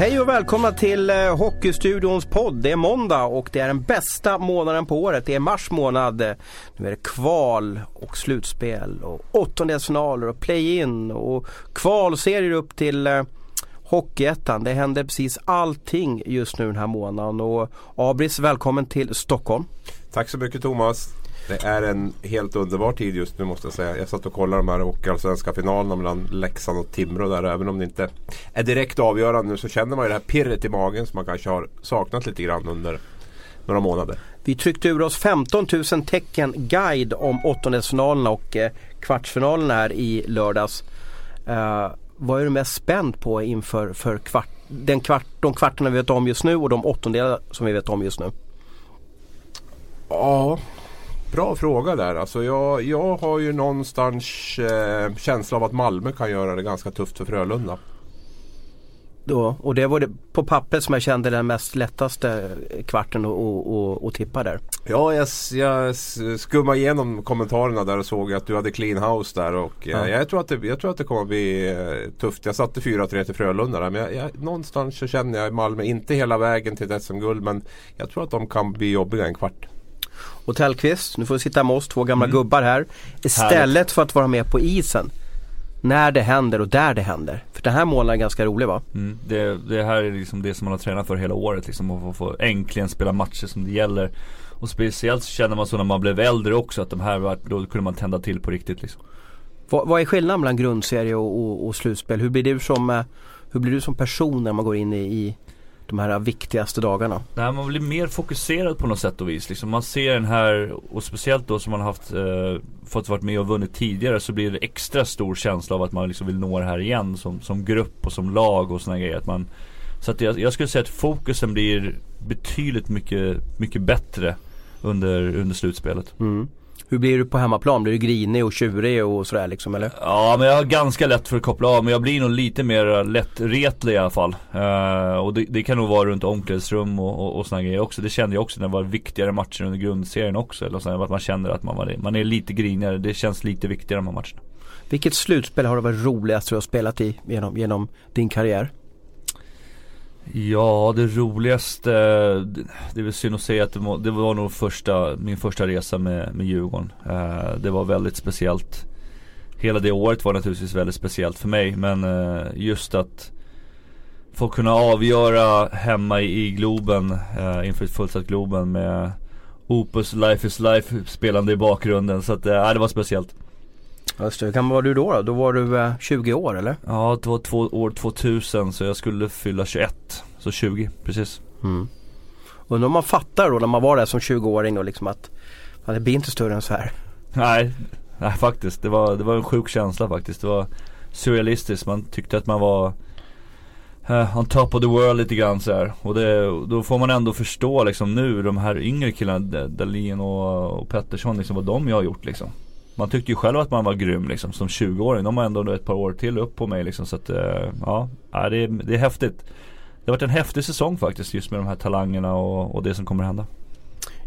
Hej och välkomna till eh, Hockeystudions podd. Det är måndag och det är den bästa månaden på året. Det är mars månad. Nu är det kval och slutspel och åttondelsfinaler och play-in och kvalserier upp till eh, Hockeyettan. Det händer precis allting just nu den här månaden och Abris välkommen till Stockholm. Tack så mycket Thomas. Det är en helt underbar tid just nu måste jag säga. Jag satt och kollade de här hockeyallsvenska finalerna mellan Leksand och Timrå där. Även om det inte är direkt avgörande nu så känner man ju det här pirret i magen som man kanske har saknat lite grann under några månader. Vi tryckte ur oss 15 000 tecken guide om åttondelsfinalerna och eh, kvartsfinalerna här i lördags. Uh, vad är du mest spänd på inför för kvart, den kvart, de kvartarna vi vet om just nu och de åttondelar som vi vet om just nu? Ja, Bra fråga där. Alltså jag, jag har ju någonstans eh, känsla av att Malmö kan göra det ganska tufft för Frölunda. Då, och det var det på pappret som jag kände den mest lättaste kvarten att tippa där. Ja, jag, jag skummade igenom kommentarerna där och såg att du hade clean house där. Och, eh, ja. jag, tror att det, jag tror att det kommer att bli eh, tufft. Jag satte 4-3 till Frölunda där. Men jag, jag, någonstans så känner jag Malmö, inte hela vägen till ett SM-guld. Men jag tror att de kan bli jobbiga en kvart. Och Tellqvist, nu får du sitta med oss två gamla mm. gubbar här. Istället Härligt. för att vara med på isen. När det händer och där det händer. För den här månaden är ganska rolig va? Mm. Det, det, här är liksom det som man har tränat för hela året. Liksom, att få, få äntligen spela matcher som det gäller. Och speciellt så känner man så när man blev äldre också att de här, då kunde man tända till på riktigt liksom. Vad, vad är skillnaden mellan grundserie och, och, och, slutspel? Hur blir, du som, eh, hur blir du som person när man går in i, i de här viktigaste dagarna? Nej, man blir mer fokuserad på något sätt och vis. Liksom man ser den här, och speciellt då som man har haft, eh, fått varit med och vunnit tidigare så blir det extra stor känsla av att man liksom vill nå det här igen som, som grupp och som lag och sådana grejer. Att man, så att jag, jag skulle säga att fokusen blir betydligt mycket, mycket bättre under, under slutspelet. Mm. Hur blir du på hemmaplan? Blir du grinig och tjurig och sådär liksom eller? Ja men jag har ganska lätt för att koppla av men jag blir nog lite mer lättretlig i alla fall. Uh, och det, det, kan nog vara runt omklädningsrum och, och, och sådana grejer också. Det kände jag också när det var viktigare matcher under grundserien också. Eller så, att man känner att man, var, man är lite grinigare. Det känns lite viktigare de här matcherna. Vilket slutspel har du varit roligast du har spelat i genom, genom din karriär? Ja, det roligaste, det är väl synd att säga att det var, det var nog första, min första resa med, med Djurgården. Eh, det var väldigt speciellt. Hela det året var naturligtvis väldigt speciellt för mig men eh, just att få kunna avgöra hemma i, i Globen, eh, inför ett fullsatt Globen med Opus Life is Life spelande i bakgrunden. Så att, eh, det var speciellt. Just det, hur gammal var du då, då? Då var du eh, 20 år eller? Ja, det var två, år 2000 så jag skulle fylla 21. Så 20, precis. Mm. Undrar om man fattar då när man var där som 20-åring då liksom att det blir inte större än så här. Nej, nej faktiskt. Det var, det var en sjuk känsla faktiskt. Det var surrealistiskt. Man tyckte att man var uh, on top of the world lite grann så här. Och det, då får man ändå förstå liksom nu de här yngre killarna, Dahlin och, och Pettersson liksom vad de har gjort liksom. Man tyckte ju själv att man var grym liksom som 20-åring. De har ändå ett par år till upp på mig liksom. Så att eh, ja, det är, det är häftigt. Det har varit en häftig säsong faktiskt just med de här talangerna och, och det som kommer hända.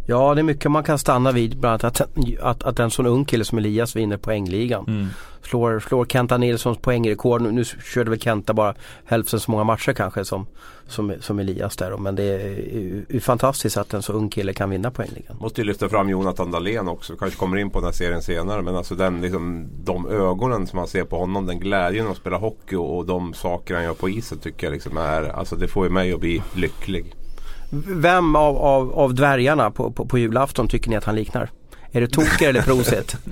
Ja det är mycket man kan stanna vid. Bland annat att, att, att en sån ung kille som Elias vinner poängligan. Mm. Slår, slår Kenta Nilssons poängrekord. Nu, nu körde väl Kenta bara hälften så många matcher kanske som, som, som Elias där. Men det är ju fantastiskt att en så ung kille kan vinna poängligan. Måste ju lyfta fram Jonathan Dahlén också. Kanske kommer in på den här serien senare. Men alltså den, liksom, de ögonen som man ser på honom. Den glädjen att spela hockey och, och de saker han gör på isen tycker jag liksom är. Alltså det får ju mig att bli lycklig. Vem av, av, av dvärgarna på, på, på julafton tycker ni att han liknar? Är det Toker eller Prosit?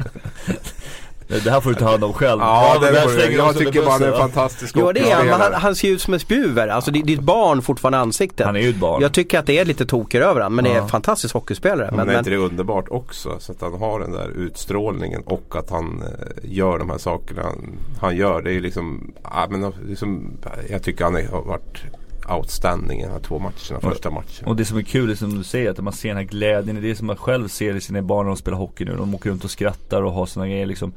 Det här får du ta hand om själv. Ja, det det jag, jag tycker bara han är fantastisk Ja det är han, han, han ser ut som en spjuver. Alltså ditt barn fortfarande ansiktet. Han är ju ett barn. Jag tycker att det är lite toker över honom men ja. det är en fantastisk hockeyspelare. Men, men är inte det underbart också? Så att han har den där utstrålningen och att han eh, gör de här sakerna han, han gör. Det är liksom, ja, men liksom, jag tycker han har varit outstanding i de här två matcherna, första matchen. Och det som är kul är som du säger, att man ser den här glädjen. Det är som man själv ser i sina barn när de spelar hockey nu. De åker runt och skrattar och har sådana grejer liksom.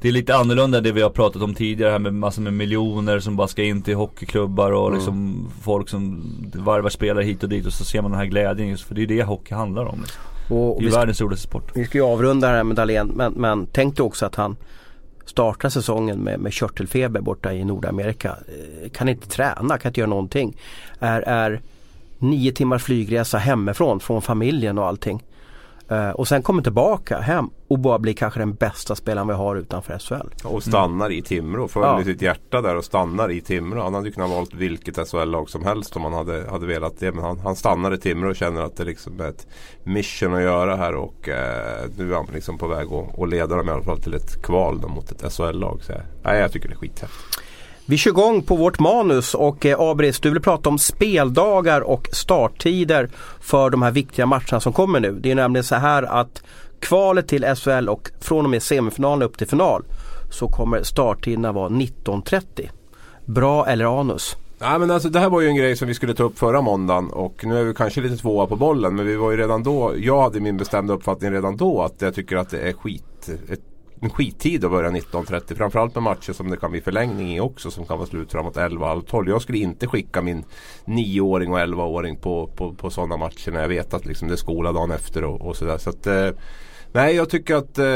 Det är lite annorlunda än det vi har pratat om tidigare här med massor med miljoner som bara ska in till hockeyklubbar och mm. liksom folk som varvar spelare hit och dit och så ser man den här glädjen just för det är det hockey handlar om. Liksom. Och, det är ju världens roligaste sport. Vi ska ju avrunda det här med Dahlén men, men tänk dig också att han startar säsongen med, med körtelfeber borta i Nordamerika. Eh, kan inte träna, kan inte göra någonting. Är, är nio timmars flygresa hemifrån, från familjen och allting. Uh, och sen kommer tillbaka hem och bara blir kanske den bästa spelaren vi har utanför SHL. Och stannar mm. i Timrå, följer ja. sitt hjärta där och stannar i Timrå. Han hade ju kunnat valt vilket SHL-lag som helst om han hade, hade velat det. Men han, han stannar i Timrå och känner att det liksom är ett mission att göra här och uh, nu är han liksom på väg att, leda dem i alla fall till ett kval mot ett SHL-lag. Så jag, jag tycker det är skithäftigt. Vi kör igång på vårt manus och eh, Abris, du vill prata om speldagar och starttider för de här viktiga matcherna som kommer nu. Det är nämligen så här att kvalet till SHL och från och med semifinalen upp till final så kommer starttiderna vara 19.30. Bra eller anus? Nej men alltså det här var ju en grej som vi skulle ta upp förra måndagen och nu är vi kanske lite tvåa på bollen men vi var ju redan då, jag hade min bestämda uppfattning redan då att jag tycker att det är skit, ett en skittid att börja 19.30. Framförallt med matcher som det kan bli förlängning i också som kan vara slut framåt 11.30. Jag skulle inte skicka min 9-åring och 11-åring på, på, på sådana matcher när jag vet att liksom det är skola dagen efter och, och sådär. Så att, eh, Nej, jag tycker att eh,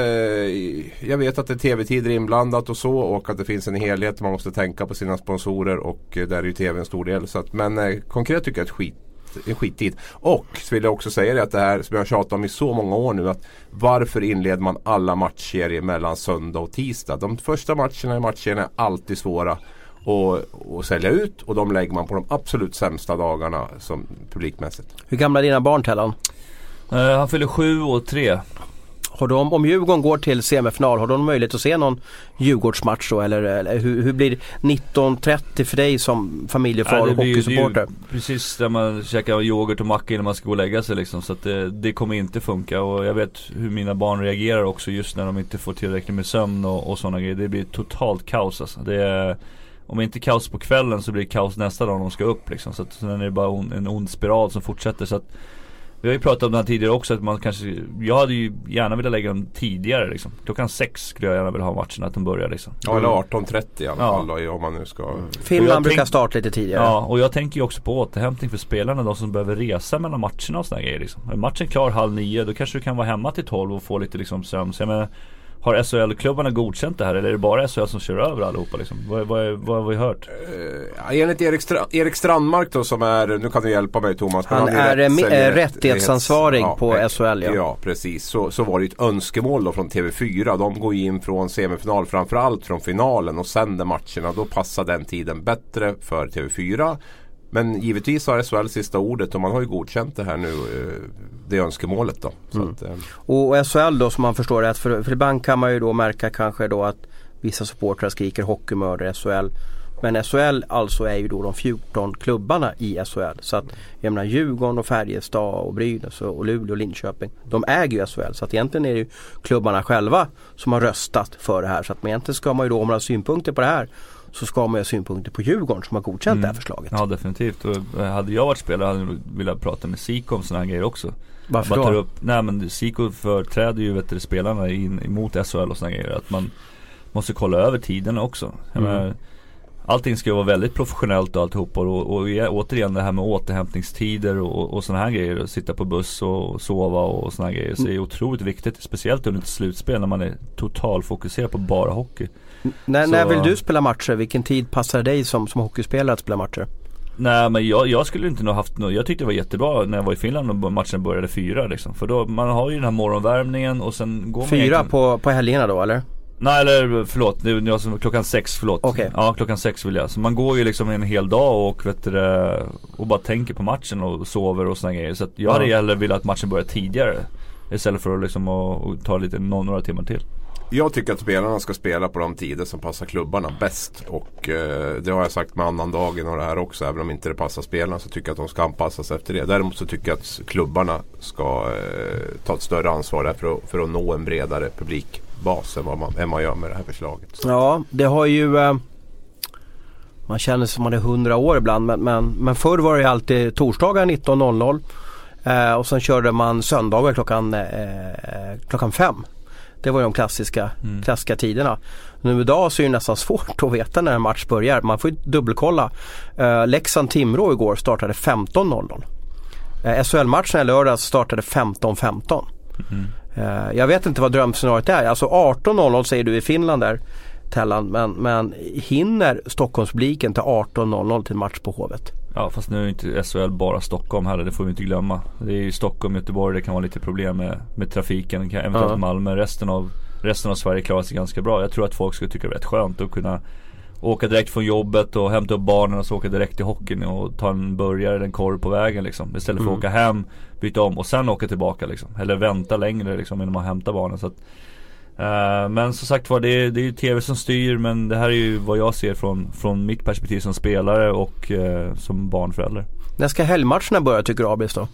jag vet att det är tv-tider inblandat och så och att det finns en helhet. Man måste tänka på sina sponsorer och eh, där är ju tv en stor del. Så att, men eh, konkret tycker jag att skit en skittid. Och så vill jag också säga det att det här som jag tjatat om i så många år nu. att Varför inleder man alla matchserier mellan söndag och tisdag? De första matcherna i matchserien är alltid svåra att, att sälja ut och de lägger man på de absolut sämsta dagarna som publikmässigt. Hur gamla är dina barn Tellan? Uh, han fyller sju och tre. Har de, om Djurgården går till semifinal, har de möjlighet att se någon Djurgårdsmatch då? Eller, eller hur, hur blir 19.30 för dig som familjefar och hockeysupporter? Precis där man käkar yoghurt och macka innan man ska gå och lägga sig liksom. Så att det, det, kommer inte funka och jag vet hur mina barn reagerar också just när de inte får tillräckligt med sömn och, och sådana grejer. Det blir totalt kaos alltså. Det är, om inte kaos på kvällen så blir det kaos nästa dag när de ska upp liksom. Så att sen är det bara en ond spiral som fortsätter. Så att vi har ju pratat om det här tidigare också att man kanske Jag hade ju gärna velat lägga dem tidigare liksom. Klockan sex skulle jag gärna vilja ha matchen att de börjar liksom. Ja eller 18.30 i alla ja. fall då, om man nu ska Finland brukar starta lite tidigare. Ja och jag tänker ju också på återhämtning för spelarna. De som behöver resa mellan matcherna och sådana grejer liksom. Är matchen klar halv nio då kanske du kan vara hemma till tolv och få lite liksom sömn. Så jag menar, har SHL-klubbarna godkänt det här eller är det bara SHL som kör över allihopa liksom? Vad, vad, vad har vi hört? Uh, enligt Erik, Stra Erik Strandmark då som är, nu kan du hjälpa mig Thomas. Han, han är, är äh, rättighetsansvarig ja, på SHL ja. Ja precis, så, så var det ett önskemål då från TV4. De går in från semifinal, framförallt från finalen och sänder matcherna. Då passar den tiden bättre för TV4. Men givetvis har SHL sista ordet och man har ju godkänt det här nu. Eh, det önskemålet då. Mm. Att, eh. och SHL då som man förstår rätt. För, för ibland kan man ju då märka kanske då att vissa supportrar skriker hockeymördare SHL. Men SHL alltså är ju då de 14 klubbarna i SHL. Så att jag menar Djurgården och Färjestad och Brynäs och Luleå och Linköping. De äger ju SHL. Så att egentligen är det ju klubbarna själva som har röstat för det här. Så att egentligen ska man ju då om man har synpunkter på det här så ska man ha synpunkter på Djurgården som har godkänt mm. det här mm. förslaget. Ja definitivt. Och eh, hade jag varit spelare hade jag velat prata med Siko om sådana här grejer också. Varför då? Upp, nej men Siko företräder ju vet du, spelarna in, emot SHL och sådana grejer. Att man måste kolla över tiderna också. Mm. Menar, allting ska ju vara väldigt professionellt och alltihopa. Och, och återigen det här med återhämtningstider och, och sådana här grejer. Sitta på buss och sova och sådana här grejer. Så det är otroligt viktigt. Speciellt under ett slutspel när man är totalfokuserad på bara hockey. När, när vill du spela matcher? Vilken tid passar dig som, som hockeyspelare att spela matcher? Nej men jag, jag skulle inte nog haft något, jag tyckte det var jättebra när jag var i Finland och matchen började fyra liksom. För då, man har ju den här morgonvärmningen och sen går man Fyra på, på helgerna då eller? Nej eller förlåt, det alltså klockan sex, förlåt. Okay. Ja klockan sex vill jag. Så man går ju liksom en hel dag och vet du, och bara tänker på matchen och sover och sådana grejer. Så att jag hade hellre velat att matchen börjar tidigare. Istället för att liksom och, och ta lite, några timmar till. Jag tycker att spelarna ska spela på de tider som passar klubbarna bäst. Och eh, det har jag sagt med annandagen och det här också. Även om inte det passar spelarna så tycker jag att de ska anpassas efter det. Däremot så tycker jag att klubbarna ska eh, ta ett större ansvar där för att, för att nå en bredare publikbas än vad man, än man gör med det här förslaget. Ja, det har ju eh, man känner sig som man är 100 år ibland men, men, men förr var det alltid torsdagar 19.00 eh, och sen körde man söndagar klockan, eh, eh klockan fem. Det var de klassiska, mm. klassiska tiderna. Nu idag så är det nästan svårt att veta när en match börjar. Man får ju dubbelkolla. Uh, Leksand-Timrå igår startade 15.00. Uh, SHL-matchen i lördags startade 15.15. Mm. Uh, jag vet inte vad drömscenariot är. Alltså 18.00 säger du i Finland där. Tellan, men, men hinner Stockholmspubliken till 18.00 till match på Hovet? Ja fast nu är inte SHL bara Stockholm heller, det får vi inte glömma. Det är ju Stockholm, Göteborg, det kan vara lite problem med, med trafiken, eventuellt uh -huh. Malmö. Resten av, resten av Sverige klarar sig ganska bra. Jag tror att folk skulle tycka det är rätt skönt att kunna åka direkt från jobbet och hämta upp barnen och så åka direkt till hockeyn och ta en burgare eller en korv på vägen liksom. Istället för mm. att åka hem, byta om och sen åka tillbaka liksom. Eller vänta längre liksom innan man hämtar barnen. Så att, uh, men som sagt var, det är, det är ju TV som styr men det här är ju vad jag ser från, från mitt perspektiv som spelare och uh, som barnförälder. När ska helgmatcherna börja tycker du Abis då?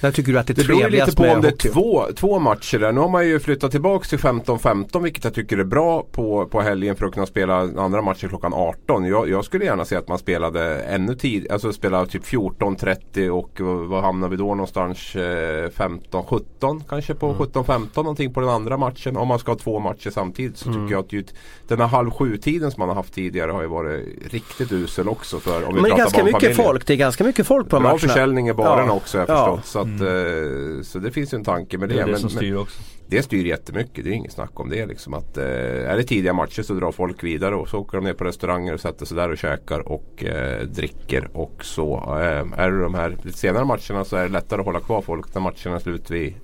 När tycker du att det är det trevligast Det beror lite på om det är två, två matcher där. Nu har man ju flyttat tillbaka till 15-15 vilket jag tycker är bra på, på helgen för att kunna spela andra matcher klockan 18. Jag, jag skulle gärna se att man spelade ännu tid, alltså spela typ 14-30 och vad hamnar vi då någonstans? 15-17 eh, kanske på mm. 17-15 någonting på den andra matchen. Om man ska ha två matcher samtidigt så mm. tycker jag att ju, den här halv sju-tiden som man har haft tidigare har ju varit riktigt usel också. För, om vi Men det är ganska mycket folk. Det är ganska mycket folk på Bra matcherna. Bra försäljning i baren ja. också har jag förstått. Så Mm. Eh, så det finns ju en tanke med det. Det är det men, som styr också. Det styr jättemycket. Det är inget snack om det. Liksom att, eh, är det tidiga matcher så drar folk vidare och så åker de ner på restauranger och sätter sig där och käkar och eh, dricker. Och så eh, är det de här senare matcherna så är det lättare att hålla kvar folk när matcherna är slut vid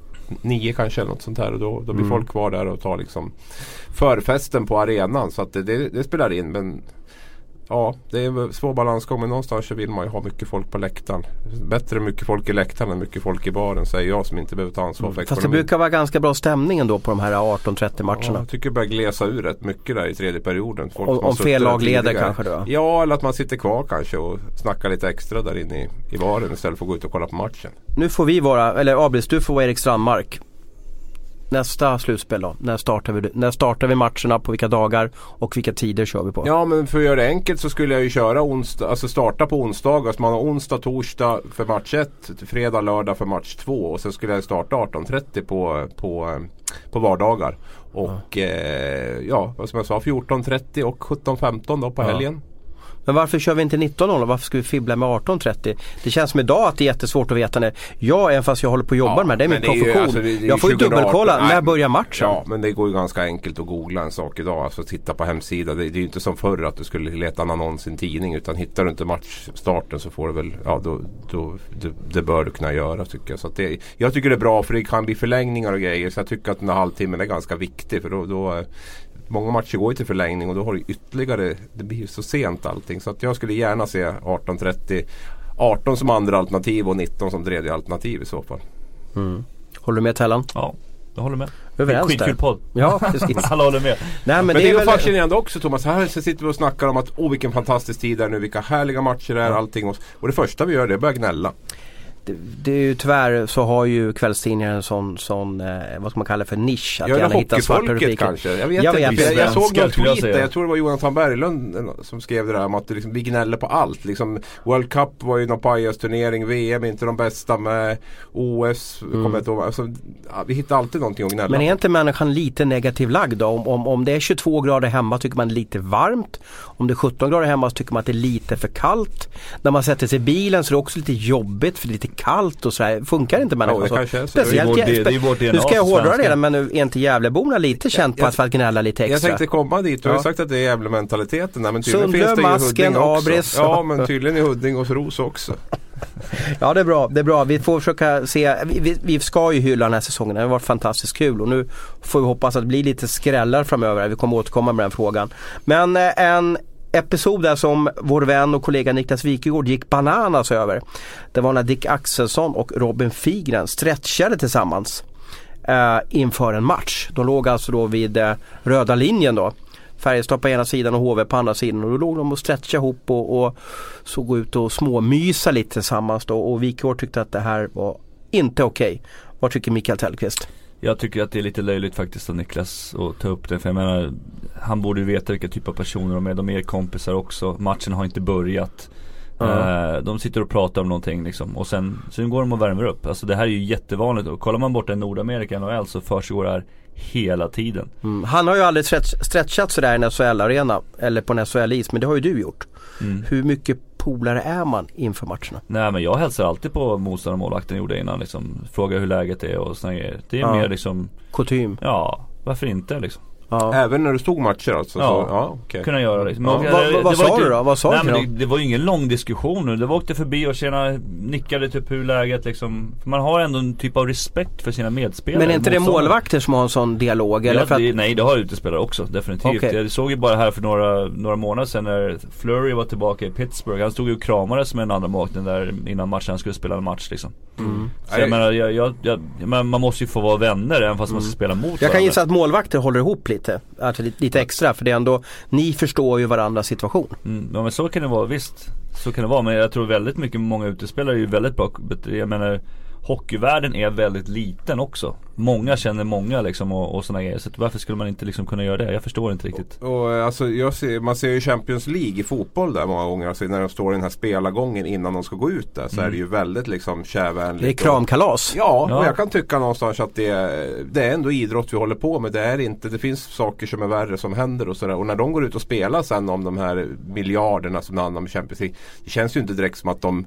nio kanske eller något sånt här. Och då, då blir mm. folk kvar där och tar liksom förfesten på arenan. Så att det, det, det spelar in. Men Ja, det är svår balansgång men någonstans så vill man ju ha mycket folk på läktaren. Bättre mycket folk i läktaren än mycket folk i baren säger jag som inte behöver ta ansvar för mm. Fast det brukar vara ganska bra stämning ändå på de här 18-30 matcherna. Ja, jag tycker det börjar glesa ur rätt mycket där i tredje perioden. Folk om, om fel lag leder kanske då? Ja, eller att man sitter kvar kanske och snackar lite extra där inne i, i baren istället för att gå ut och kolla på matchen. Nu får vi vara, eller Abris du får vara Erik Strandmark nästa slutspel då? När startar, vi, när startar vi matcherna? På vilka dagar? Och vilka tider kör vi på? Ja men för att göra det enkelt så skulle jag ju köra onsdag, alltså starta på onsdagar. Så man har onsdag, torsdag för match 1, fredag, lördag för match 2. Och sen skulle jag starta 18.30 på, på, på vardagar. Och ja, eh, ja som jag sa 14.30 och 17.15 då på ja. Men varför kör vi inte 19.00? Varför ska vi fibbla med 18.30? Det känns som idag att det är jättesvårt att veta när. Jag, även fast jag håller på att jobba ja, med det, är min profession. Alltså, det, det jag får ju dubbelkolla, när börjar matchen? Ja, men det går ju ganska enkelt att googla en sak idag. Alltså titta på hemsidan. Det, det är ju inte som förr att du skulle leta en annons i en tidning. Utan hittar du inte matchstarten så får du väl, ja då, då det, det bör du kunna göra tycker jag. Så det, jag tycker det är bra för det kan bli förlängningar och grejer. Så jag tycker att den här halvtimmen är ganska viktig. För då, då många matcher går ju till förlängning och då har du ytterligare, det blir ju så sent allting. Så att jag skulle gärna se 18.30, 18 som andra alternativ och 19 som tredje alternativ i så fall. Mm. Håller du med Tellan? Ja, jag håller med. Överens Skitkul podd. Ja, precis. Alla håller med. Nej, men, men det, det är, väl fascinerande också Thomas. Här så sitter vi och snackar om att åh vilken fantastisk tid det är nu. Vilka härliga matcher det är. Allting. Och, och det första vi gör det är att börja gnälla det, det, är ju tyvärr så har ju kvällstidningar en sån, sån eh, vad ska man kalla för nisch. Att gärna hitta svarta rubriker. kanske. Jag vet jag inte. Vet, jag, jag såg någon tweet där, jag tror det var Jonathan Berglund eh, som skrev det där om att liksom, vi gnäller på allt. Liksom, World Cup var ju någon pajasturnering, VM inte de bästa med OS. Mm. Kommer ihåg. Alltså, vi hittar alltid någonting att gnälla Men är inte människan lite negativ lagd då? Om, om, om det är 22 grader hemma tycker man det är lite varmt. Om det är 17 grader hemma så tycker man att det är lite för kallt. När man sätter sig i bilen så är det också lite jobbigt för det är lite kallt och sådär. Funkar inte människan ja, det kanske så. Speciellt, det är det är vårt DNA, nu ska jag hårdra det men nu är inte Gävleborna lite känt på att, att gnälla lite extra? Jag tänkte komma dit. Du har ja. sagt att det är Gävlementaliteten. Men tydligen Sundlö, finns det Masken, Abris. Ja men tydligen i Huddinge och Ros också. ja det är bra, det är bra. Vi får försöka se, vi, vi ska ju hylla den här säsongen. Det har varit fantastiskt kul och nu får vi hoppas att det blir lite skrällar framöver. Vi kommer återkomma med den frågan. Men eh, en episod där som vår vän och kollega Niklas Wikegård gick bananas över. Det var när Dick Axelsson och Robin Figren stretchade tillsammans eh, inför en match. De låg alltså då vid eh, röda linjen då. Färjestad på ena sidan och HV på andra sidan och då låg de och stretchade ihop och, och såg ut och småmysa lite tillsammans då och Wikegård tyckte att det här var inte okej. Okay. Vad tycker Mikael Tellqvist? Jag tycker att det är lite löjligt faktiskt av Niklas att ta upp det. För jag menar, han borde ju veta vilka typ av personer de är. De är kompisar också. Matchen har inte börjat. Uh, de sitter och pratar om någonting liksom. Och sen, sen går de och värmer upp. Alltså det här är ju jättevanligt. Och kollar man borta i Nordamerika, NHL, så försiggår det här hela tiden. Mm. Han har ju aldrig stretch, stretchat sådär i en SHL-arena. Eller på en SHL-is. Men det har ju du gjort. Mm. Hur mycket polare är man inför matcherna? Nej men jag hälsar alltid på motståndarmålvakten gjorde innan liksom. Frågar hur läget är och sådana grejer. Det är ja. mer liksom Kutym? Ja, varför inte liksom. Ja. Även när du stod matcher alltså? Ja, så, ja okay. kunna göra det. Ja. vad va, va sa du då? Vad sa nej, du men det, det, var ju ingen lång diskussion nu. Det var åkte förbi och tjena, nickade typ hur läget liksom. Man har ändå en typ av respekt för sina medspelare. Men är inte det målvakter som har en sån dialog? Eller ja, det, nej det har utespelare också definitivt. Okay. Jag såg ju bara här för några, några månader sedan när Flurry var tillbaka i Pittsburgh. Han stod ju och kramades med en andra målvakten där innan matchen. Han skulle spela en match liksom. Mm. Så jag menar, jag, jag, jag, man måste ju få vara vänner även fast mm. man ska spela mot Jag varandra. kan gissa att målvakter håller ihop lite. Alltså lite extra för det är ändå, ni förstår ju varandras situation. Mm, ja men så kan det vara, visst. Så kan det vara men jag tror väldigt mycket, många utespelare är ju väldigt bra. Jag menar hockeyvärlden är väldigt liten också. Många känner många liksom och, och sådana grejer. Så varför skulle man inte liksom kunna göra det? Jag förstår inte riktigt. Och, och alltså, ser, man ser ju Champions League i fotboll där många gånger. Alltså, när de står i den här spelargången innan de ska gå ut där. Så mm. är det ju väldigt liksom kärvänligt. Det är kramkalas. Och, ja, ja, och jag kan tycka någonstans att det är, det är ändå idrott vi håller på med. Det är inte, det finns saker som är värre som händer och sådär. Och när de går ut och spelar sen om de här miljarderna som det handlar om i Champions League. Det känns ju inte direkt som att de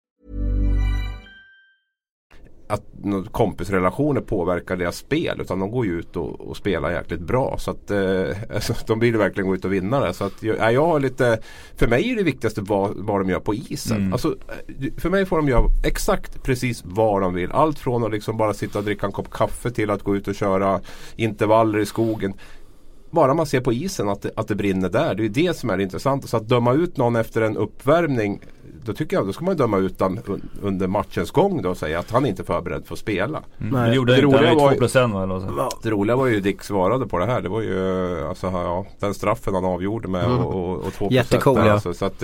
Att kompisrelationer påverkar deras spel utan de går ju ut och, och spelar jäkligt bra. Så att eh, alltså, de vill verkligen gå ut och vinna det. Så att jag, jag har lite, för mig är det viktigaste vad, vad de gör på isen. Mm. Alltså, för mig får de göra exakt precis vad de vill. Allt från att liksom bara sitta och dricka en kopp kaffe till att gå ut och köra intervaller i skogen bara man ser på isen att det, att det brinner där. Det är det som är det intressanta. Så att döma ut någon efter en uppvärmning då tycker jag då ska man döma ut den under matchens gång då och säga att han inte är förberedd för att spela. Mm. Men det gjorde det inte, han var ju 2 eller Det roliga var ju Dick svarade på det här. Det var ju alltså, ja, den straffen han avgjorde med mm. och, och, och 2 Jättecool ja. Alltså, så att,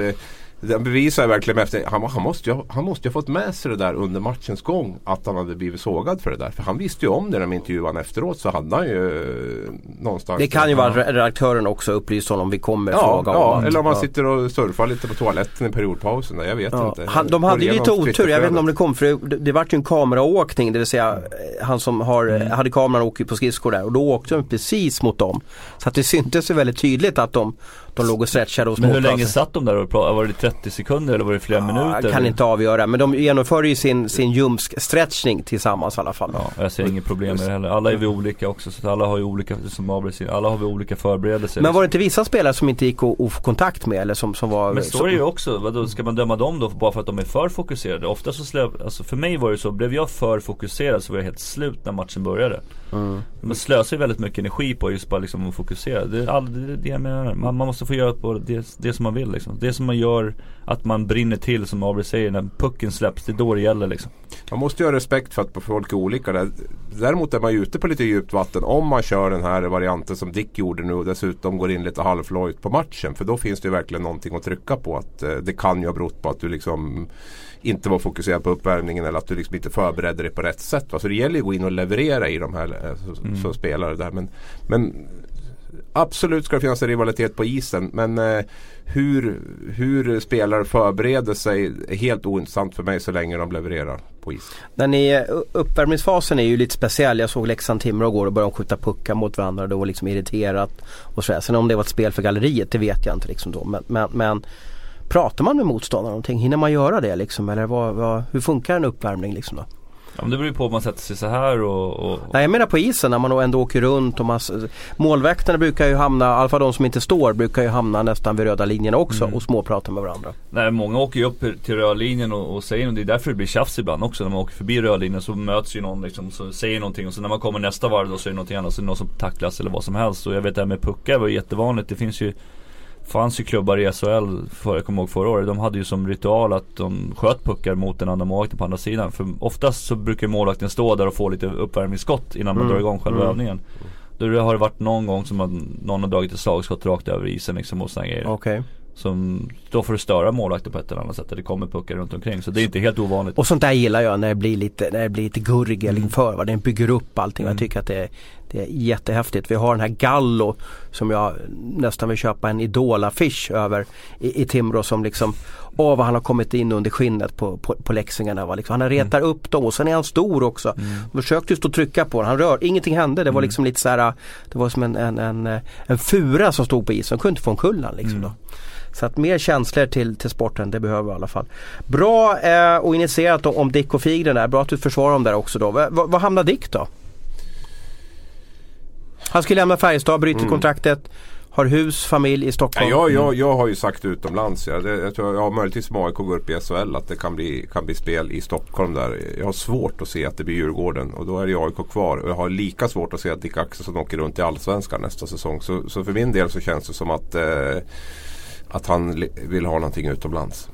den bevisar verkligen efter, han, han, måste ju, han måste ju ha fått med sig det där under matchens gång att han hade blivit sågad för det där. För han visste ju om det när de intervjuade honom efteråt så hade han ju eh, någonstans Det kan ju vara att redaktören också upplyst honom vi kommer ja, fråga ja, om eller om man ja. sitter och surfar lite på toaletten i periodpausen. Jag vet ja. inte. Han, de hade ju lite otur, jag vet inte om det kom för det, det vart ju en kameraåkning det vill säga eh, han som har, mm. hade kameran åker på skridskor där och då åkte de precis mot dem. Så att det syntes ju väldigt tydligt att de de låg och stretchade och Men hur länge satt de där och pratade? Var det 30 sekunder eller var det flera ja, minuter? Jag kan inte avgöra men de genomförde ju sin, sin ljumsk-stretchning tillsammans i alla fall. Ja, jag ser inget problem med det heller. Alla är vi olika också så alla har ju olika, som alla har vi olika förberedelser. Men var det inte vissa spelare som inte gick att få kontakt med eller som, som var Men så är det ju också. Vadå, ska man döma dem då bara för att de är för fokuserade? Ofta så släpp, alltså för mig var det så, blev jag för fokuserad så var jag helt slut när matchen började. Mm. Man slösar ju väldigt mycket energi på just bara liksom att fokusera. Det är all, det, jag menar. Man, man måste få göra på det, det som man vill liksom. Det som man gör att man brinner till som Abri säger när pucken släpps. Det är då det gäller liksom. Man måste ju ha respekt för att folk är olika. Däremot är man ju ute på lite djupt vatten om man kör den här varianten som Dick gjorde nu och dessutom går in lite halvlojt på matchen. För då finns det ju verkligen någonting att trycka på. Att eh, Det kan ju ha berott på att du liksom inte var fokuserad på uppvärmningen eller att du liksom inte förberedde dig på rätt sätt. Va? Så det gäller ju att gå in och leverera i de här eh, mm. som spelare där. Men, men Absolut ska det finnas en rivalitet på isen men eh, hur, hur spelare förbereder sig är helt ointressant för mig så länge de levererar på is. Den är, uppvärmningsfasen är ju lite speciell. Jag såg Leksand-Timrå igår och började skjuta puckar mot varandra. Det var liksom irriterat och sådär. Sen om det var ett spel för galleriet det vet jag inte liksom då. Men, men, men pratar man med motståndaren någonting? Hinner man göra det liksom? Eller vad, vad, hur funkar en uppvärmning liksom då? Ja, men det beror ju på om man sätter sig så här och, och... Nej jag menar på isen när man ändå åker runt och man, Målvakterna brukar ju hamna, i alla fall de som inte står, brukar ju hamna nästan vid röda linjen också mm. och småprata med varandra. Nej många åker ju upp till röda linjen och, och säger, och det är därför det blir tjafs ibland också. När man åker förbi röda linjen så möts ju någon liksom, så säger någonting och så när man kommer nästa varv då så är det någonting annat, så är det någon som tacklas eller vad som helst. Och jag vet det här med puckar var jättevanligt. Det finns ju fanns ju klubbar i SHL, för, jag kommer ihåg förra året, de hade ju som ritual att de sköt puckar mot den andra målvakten på andra sidan. För oftast så brukar målvakten stå där och få lite uppvärmningsskott innan mm. man drar igång själva mm. övningen. Då har det varit någon gång som man, någon har dragit ett slagskott rakt över isen liksom och sådana grejer. Okay. Som, då får störa målvakten på ett eller annat sätt. Det kommer puckar runt omkring. Så det är inte helt ovanligt. Och sånt där gillar jag när det blir lite, när det blir lite gurgel mm. inför. Va? Den bygger upp allting. Mm. Jag tycker att det det är jättehäftigt. Vi har den här Gallo som jag nästan vill köpa en Idol-affisch över i, i Timrå som liksom Åh vad han har kommit in under skinnet på, på, på läxingarna. Liksom. Han retar mm. upp dem och sen är han stor också. Mm. Försökte just att trycka på honom. Han rör, ingenting hände. Det var mm. liksom lite så här, Det var som en, en, en, en fura som stod på isen. Han kunde inte få en kullan liksom. Mm. Då. Så att mer känslor till, till sporten, det behöver vi i alla fall. Bra eh, och initierat om, om Dick och Figren där. Bra att du försvarar dem där också då. V vad hamnar Dick då? Han skulle lämna Färjestad, bryter mm. kontraktet. Har hus, familj i Stockholm. Ja, jag, jag, jag har ju sagt utomlands. Ja. Det, jag tror jag har möjligtvis med AIK går upp i SHL att det kan bli, kan bli spel i Stockholm där. Jag har svårt att se att det blir Djurgården och då är det AIK kvar. Och jag har lika svårt att se att Dick Axelsson åker runt i Allsvenskan nästa säsong. Så, så för min del så känns det som att eh, att han vill ha någonting utomlands.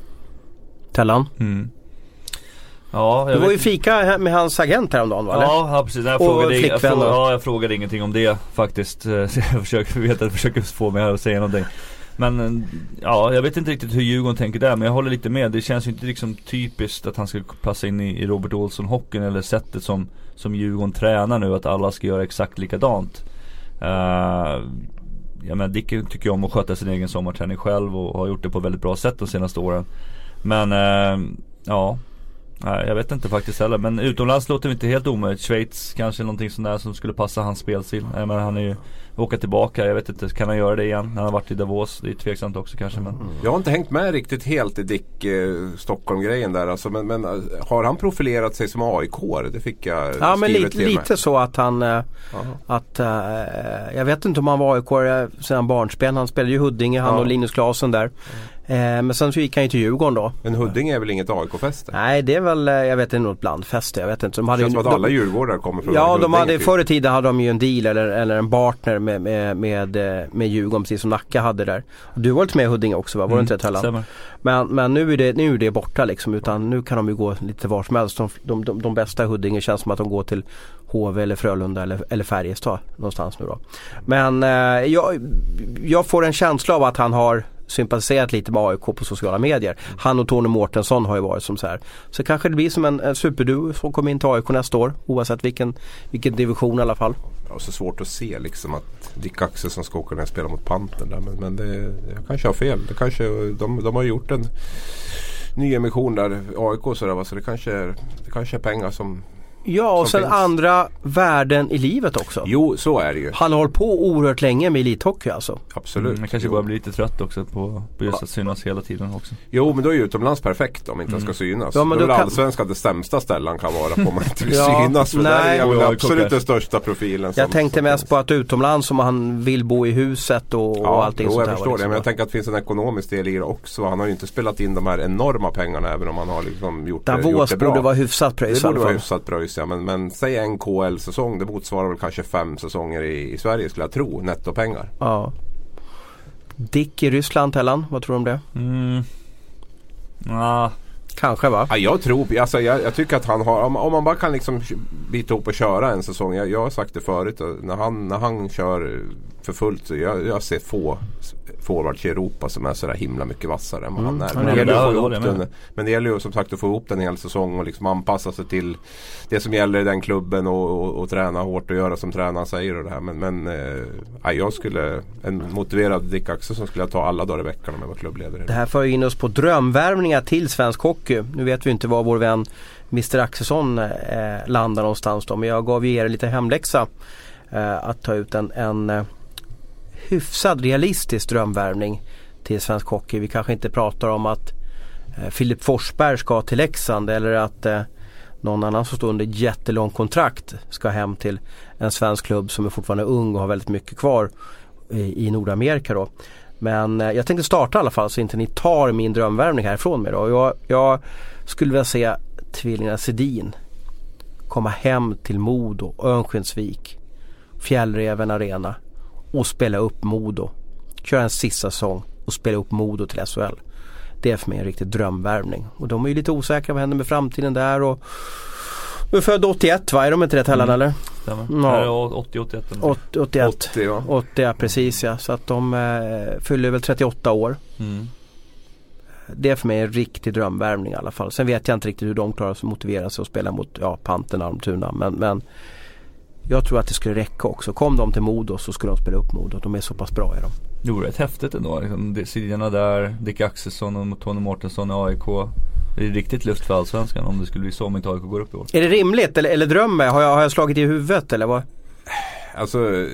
Tellan? Mm. Ja, du var ju fika med hans agent häromdagen va? Ja, ja precis. Jag frågade, jag frågade, ja, jag frågade ingenting om det faktiskt. jag försöker, vet att jag försöker få mig att säga någonting. Men ja, jag vet inte riktigt hur Djurgården tänker där. Men jag håller lite med. Det känns ju inte liksom typiskt att han ska passa in i, i Robert Olsson-hockeyn. Eller sättet som, som Djurgården tränar nu. Att alla ska göra exakt likadant. Uh, ja men Dick tycker om att sköta sin egen sommarträning själv och har gjort det på väldigt bra sätt de senaste åren. Men uh, ja, Nej, jag vet inte faktiskt heller. Men utomlands låter det inte helt omöjligt. Schweiz kanske någonting sånt där som skulle passa hans spelstil. Men han är ju åka tillbaka. Jag vet inte, kan han göra det igen? när Han har varit i Davos. Det är tveksamt också kanske. Men... Mm. Jag har inte hängt med riktigt helt i Dick eh, Stockholm-grejen där. Alltså, men, men, eh, har han profilerat sig som aik Det fick jag Ja men lite, lite så att han eh, att, eh, Jag vet inte om han var aik sedan barnsben. Han spelade ju Huddinge, han ja. och Linus Klasen där. Mm. Eh, men sen så gick han ju till Djurgården då. Men Huddinge är väl inget AIK-fäste? Nej det är väl, eh, jag vet inte, något blandfäste. Jag vet inte. De hade det känns som att alla djurgårdar kommer från Ja, de hade, förr i tiden hade de ju en deal eller, eller en partner med, med, med, eh, med Djurgården precis som Nacka hade där. Du var lite med i Huddinge också va? Var mm, det inte det Men, men nu, är det, nu är det borta liksom utan nu kan de ju gå lite var som helst. De, de, de, de bästa i Huddinge känns som att de går till HV eller Frölunda eller, eller Färjestad någonstans nu då. Men eh, jag, jag får en känsla av att han har sympatiserat lite med AIK på sociala medier. Han och Tony Mårtensson har ju varit som så här. Så kanske det blir som en, en superduo som kommer in till AIK nästa år oavsett vilken, vilken division i alla fall. Ja, så svårt att se liksom att Dick Axelsson ska åka ner och spela mot Pantern där. Men, men det, jag kanske har fel. Det kanske, de, de har gjort en ny emission där, AIK så, där, så det kanske, är, det kanske är pengar som Ja och sen finns. andra värden i livet också. Jo så är det ju. Han har hållit på oerhört länge med elithockey alltså. Absolut. Mm, han kanske bara blir lite trött också på, på just att synas hela tiden också. Jo men då är ju utomlands perfekt om inte mm. ska synas. Ja, men då är väl kan... allsvenskan det sämsta stället han kan vara på om man inte vill ja, synas. För nej. där är han absolut den största profilen. jag tänkte som mest finns. på att utomlands om han vill bo i huset och, ja, och allting jo, sånt jag förstår det. Liksom. Men jag tänker att det finns en ekonomisk del i det också. Han har ju inte spelat in de här enorma pengarna även om han har liksom gjort, Davos det, gjort det bra. borde vara hyfsat pröjs Det borde vara hyfsat pröjs ja. Men, men säg en KL-säsong. Det motsvarar väl kanske fem säsonger i, i Sverige skulle jag tro. Nettopengar. Ja. Dick i Ryssland, Tellan, vad tror du om det? Mm. Ah. Kanske va? Ja, jag tror, alltså, jag, jag, tycker att han har, om, om, man bara kan liksom bita ihop och köra en säsong. Jag, jag har sagt det förut, när han, när han kör för fullt. Jag, jag ser få forwards i Europa som är sådär himla mycket vassare än vad mm. han är. Men det, gäller att den, men det gäller ju som sagt att få ihop den en hel säsong och liksom anpassa sig till det som gäller i den klubben och, och, och träna hårt och göra som tränaren säger och det här. Men, men eh, jag skulle, en motiverad Dick Axelsson skulle jag ta alla dagar i veckan om jag var klubbledare. Det här för in oss på drömvärvningar till svensk hockey. Nu vet vi inte var vår vän Mr Axelsson eh, landar någonstans då men jag gav ju er lite hemläxa eh, att ta ut en, en eh, hyfsad realistisk drömvärvning till svensk hockey. Vi kanske inte pratar om att eh, Filip Forsberg ska till Leksand eller att eh, någon annan som står under jättelång kontrakt ska hem till en svensk klubb som är fortfarande ung och har väldigt mycket kvar i, i Nordamerika då. Men eh, jag tänkte starta i alla fall så inte ni tar min drömvärvning härifrån mig då. Jag, jag skulle vilja se tvillingarna Sedin komma hem till Modo, Örnsköldsvik, Fjällräven Arena och spela upp Modo. Köra en sista säsong och spela upp Modo till SHL. Det är för mig en riktig drömvärvning. Och de är ju lite osäkra, vad händer med framtiden där och du är född 81 va? Är de inte rätt Hellan mm. eller? Stämmer. Ja. 80-81 80, 81. 80 ja. 80 ja precis ja. Så att de eh, fyller väl 38 år. Mm. Det är för mig en riktig drömvärvning i alla fall. Sen vet jag inte riktigt hur de klarar sig att motivera sig och spela mot ja, Panten, Almtuna. Men, men jag tror att det skulle räcka också. Kom de till Modo så skulle de spela upp Modo. De är så pass bra är de. Det vore rätt häftigt ändå. Liksom, sidorna där, Dick Axelsson och Tony Mårtensson i AIK. Det är riktigt luft för Allsvenskan om det skulle bli så om inte AIK går upp i år. Är det rimligt eller, eller drömmer jag? Har, jag? har jag slagit i huvudet eller vad? Alltså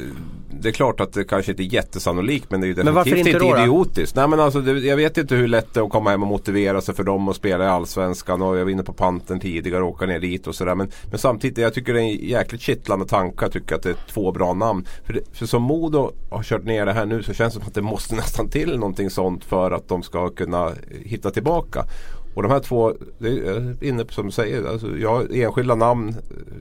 det är klart att det kanske inte är jättesannolikt men det är ju definitivt inte, inte idiotiskt. Nej men alltså det, jag vet inte hur lätt det är att komma hem och motivera sig för dem att spela i Allsvenskan och jag var inne på panten tidigare och åka ner dit och sådär. Men, men samtidigt, jag tycker det är en jäkligt kittlande tanke. Jag tycker att det är två bra namn. För, det, för som Modo har kört ner det här nu så känns det som att det måste nästan till någonting sånt för att de ska kunna hitta tillbaka. Och de här två, det är inne på som du säger, alltså jag, enskilda namn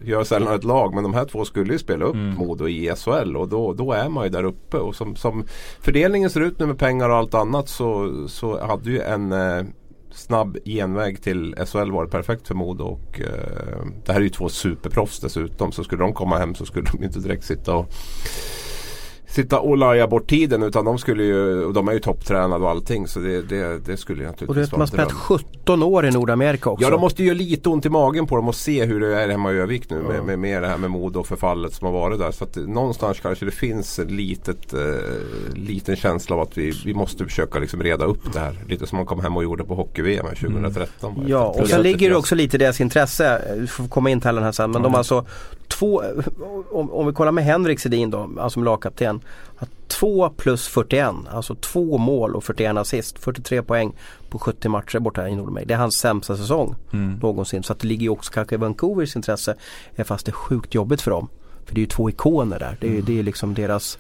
gör sällan ett lag men de här två skulle ju spela upp mm. Modo i SHL och då, då är man ju där uppe. Och som, som fördelningen ser ut nu med pengar och allt annat så, så hade ju en eh, snabb genväg till SHL varit perfekt för Modo. Och, eh, det här är ju två superproffs dessutom så skulle de komma hem så skulle de inte direkt sitta och sitta och laja bort tiden utan de skulle ju, och de är ju topptränade och allting så det, det, det skulle ju naturligtvis Och du vet, man har spelat 17 år i Nordamerika också. Ja de måste ju lite ont i magen på dem och se hur det är hemma i Övik nu med, med, med det här med mod och förfallet som har varit där. Så att någonstans kanske det finns en litet, eh, liten känsla av att vi, vi måste försöka liksom reda upp det här. Lite som man kom hem och gjorde på hockey-VM 2013. Mm. Ja och sen ligger det också lite i deras intresse, vi får komma in till den här sen, men mm. de har alltså två, om, om vi kollar med Henrik Sedin då, alltså som lagkapten. 2 plus 41, alltså två mål och 41 assist. 43 poäng på 70 matcher borta i Nordamerika. Det är hans sämsta säsong mm. någonsin. Så att det ligger ju också kanske i Vancouvers intresse. Fast det är sjukt jobbigt för dem. För det är ju två ikoner där. Det är, mm. det är liksom deras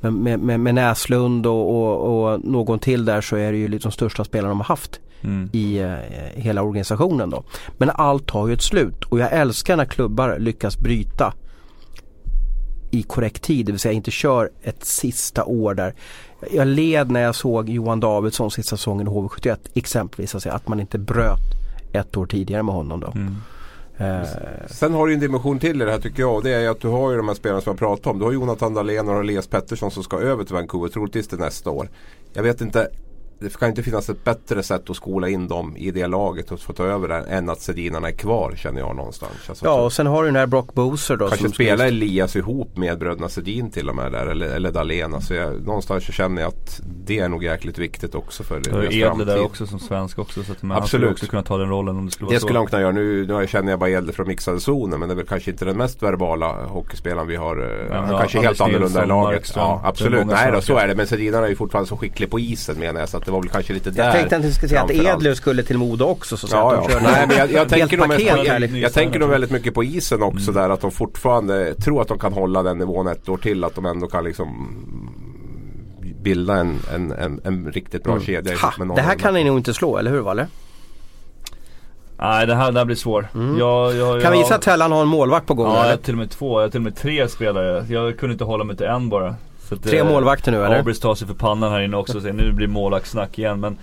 med, med, med Näslund och, och, och, någon till där så är det ju liksom de största spelarna de har haft mm. i eh, hela organisationen då. Men allt har ju ett slut och jag älskar när klubbar lyckas bryta i korrekt tid, det vill säga inte kör ett sista år där. Jag led när jag såg Johan Davidsson sista säsongen i HV71 exempelvis, alltså att man inte bröt ett år tidigare med honom då. Mm. Eh. Sen har du en dimension till i det här tycker jag. Det är att du har ju de här spelarna som jag pratade om. Du har Jonathan Dahlén och Elias Pettersson som ska över till Vancouver troligtvis till nästa år. Jag vet inte det kan inte finnas ett bättre sätt att skola in dem i det laget och få ta över det än att Sedinarna är kvar känner jag någonstans. Alltså, ja och sen har du den här Brock Booser då. Kanske spela Elias ihop med bröderna Sedin till och med där eller, eller Dahlén. Alltså jag, någonstans så känner jag att det är nog jäkligt viktigt också för deras framtid. Edle där också som svensk också så att man Absolut. skulle också kunna ta den rollen om det skulle vara det så. skulle han kunna göra. Nu, nu känner jag bara Edle från mixade zonen men det är väl kanske inte den mest verbala hockeyspelaren vi har. Eh, men, han ja, kanske är helt annorlunda i laget. Markström, ja, absolut, nej då, så är det. Men Sedinarna är ju fortfarande så skicklig på isen menar jag så att det var väl kanske lite där jag tänkte att du skulle säga att Edler skulle till Modo också. Så ja, ja. Nej, men jag, jag tänker, nog, jag, jag, tänker nog väldigt mycket på isen också mm. där att de fortfarande tror att de kan hålla den nivån ett år till. Att de ändå kan liksom bilda en, en, en, en riktigt bra mm. kedja. Ha, det här kan ni nog inte slå, eller hur Valle? Nej det här, det här blir svårt. Mm. Jag, jag, kan vi gissa att Tellan har en målvakt på gång? Ja, jag har till och med två. Jag till och med tre spelare. Jag kunde inte hålla mig till en bara. Tre målvakter nu eller? Abris tar sig för pannan här inne också. Så nu blir målvaktssnack igen. Men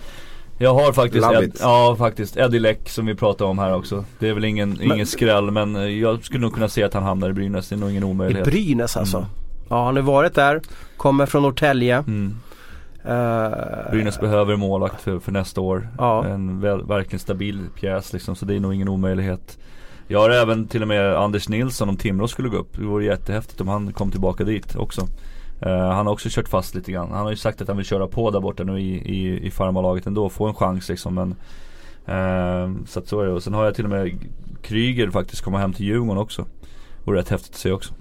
jag har faktiskt, Ed, ja faktiskt Eddie Leck som vi pratade om här också. Det är väl ingen, men, ingen skräll men eh, jag skulle nog kunna se att han hamnar i Brynäs. Det är nog ingen omöjlighet. I Brynäs alltså? Mm. Ja han har varit där, kommer från Norrtälje. Mm. Uh, Brynäs behöver målvakt för, för nästa år. Ja. En väl, verkligen stabil pjäs liksom så det är nog ingen omöjlighet. Jag har även till och med Anders Nilsson om Timrå skulle gå upp. Det vore jättehäftigt om han kom tillbaka dit också. Uh, han har också kört fast lite grann. Han har ju sagt att han vill köra på där borta nu i, i, i farmalaget ändå. Få en chans liksom. Men, uh, så att så är det. Och sen har jag till och med Kryger faktiskt komma hem till Djurgården också. Vore rätt häftigt att se också.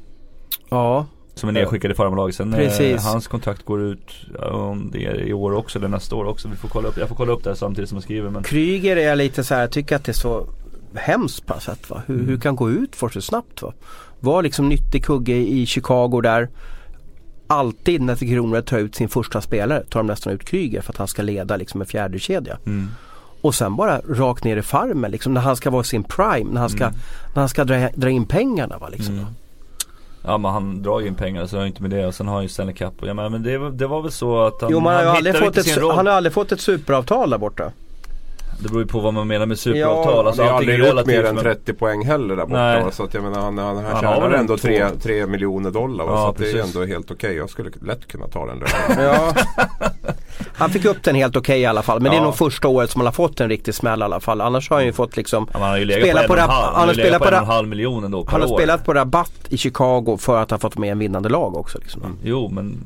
Ja. Som är nedskickad i farmalaget. Sen eh, hans kontrakt går ut om det är i år också eller nästa år också. Vi får kolla upp, jag får kolla upp det samtidigt som jag skriver. Men... Kryger är lite så här, jag tycker att det är så hemskt på sätt. Va? Hur, mm. hur kan gå ut för så snabbt? Va? Var liksom nyttig kugge i Chicago där alltid när Tre Kronor tar ut sin första spelare tar de nästan ut Kryger för att han ska leda liksom en fjärde kedja. Mm. Och sen bara rakt ner i farmen liksom när han ska vara sin prime, när han ska, mm. när han ska dra, dra in pengarna. Va, liksom, mm. Ja men han drar ju in pengar så har inte med det och sen har han ju Stanley Cup. Ja, men, det, det var väl så att han, Jo men han, har han aldrig fått ett, han har aldrig fått ett superavtal där borta. Det beror ju på vad man menar med superavtal. Ja, alltså, han har aldrig gjort mer än men- 30 poäng heller där borta. Nej. Så att jag menar han, han, han, har tjänar ändå två. 3, 3 miljoner dollar. Ja, så att det är ändå helt okej. Jag skulle lätt kunna ta den lönen. Ja. Han fick upp den helt okej i alla fall. Men det är Ja. nog första året som han har fått en riktig smäll i alla fall. Annars har han ju fått liksom Ja, han har ju legat Spela på, på halv, han han har spelat legat på en halv miljon ändå per Han har år. spelat på rabatt i Chicago för att han fått med en vinnande lag också. Liksom. Jo men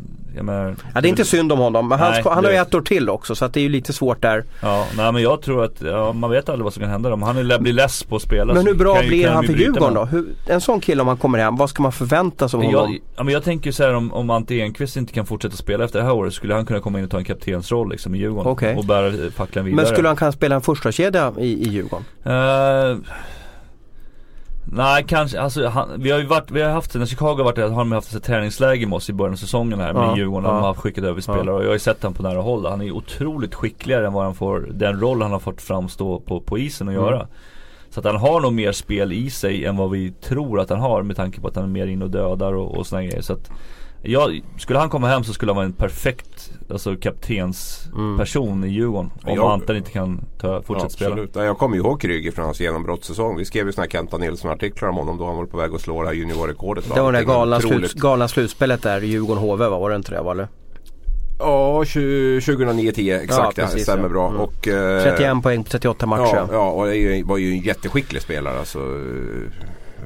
menar, Ja, det är inte synd om honom men han, Nej, ska, han har ju ett år till också så att det är ju lite svårt där. Ja, nej men jag tror att, ja, man vet aldrig vad som kan hända om han blir less på att spela Men hur bra ju- blir kan han ju för Djurgården då? Hur, en sån kille om han kommer hem, vad ska man förvänta sig av honom? jag, ja, men jag tänker så här om, om Ante Enqvist inte kan fortsätta spela efter det här året skulle han kunna komma in och ta en kaptensroll liksom i Djurgården Okej. och bära facklan vidare. Men skulle han kunna spela en första kedja i, i Djurgården? Eh, nej kanske, alltså han, vi har ju varit, vi har haft, när Chicago har varit där har de haft ett träningsläger med oss i början av säsongen här med Ja, Djurgården. ja. De har skickat över spelare och jag har ju sett honom på nära håll. Han är otroligt skickligare än vad han får, den roll han har fått framstå på, på isen och Mm. göra. Så att han har nog mer spel i sig än vad vi tror att han har med tanke på att han är mer in och dödar och, och sådana grejer. Så att jag, skulle han komma hem så skulle han vara en perfekt alltså kaptensperson i Djurgården. Om Jag- Anton inte kan ta, fortsätta spela. Absolut. Ja, Jag kommer ju ihåg Kryger från hans genombrottssäsong. Vi skrev ju såna här Kenta Nilsson-artiklar om honom då han var på väg att slå det här juniorrekordet. Det var det galna, slut, galna slutspelet där i Djurgården-HV va? Var det inte det? Eller? Ja, 2009-10 exakt Ja, ja, precis, det stämmer ja. bra. Mm. Och, eh, 31 poäng på 38 matcher. Ja, ja och det var ju en jätteskicklig spelare alltså,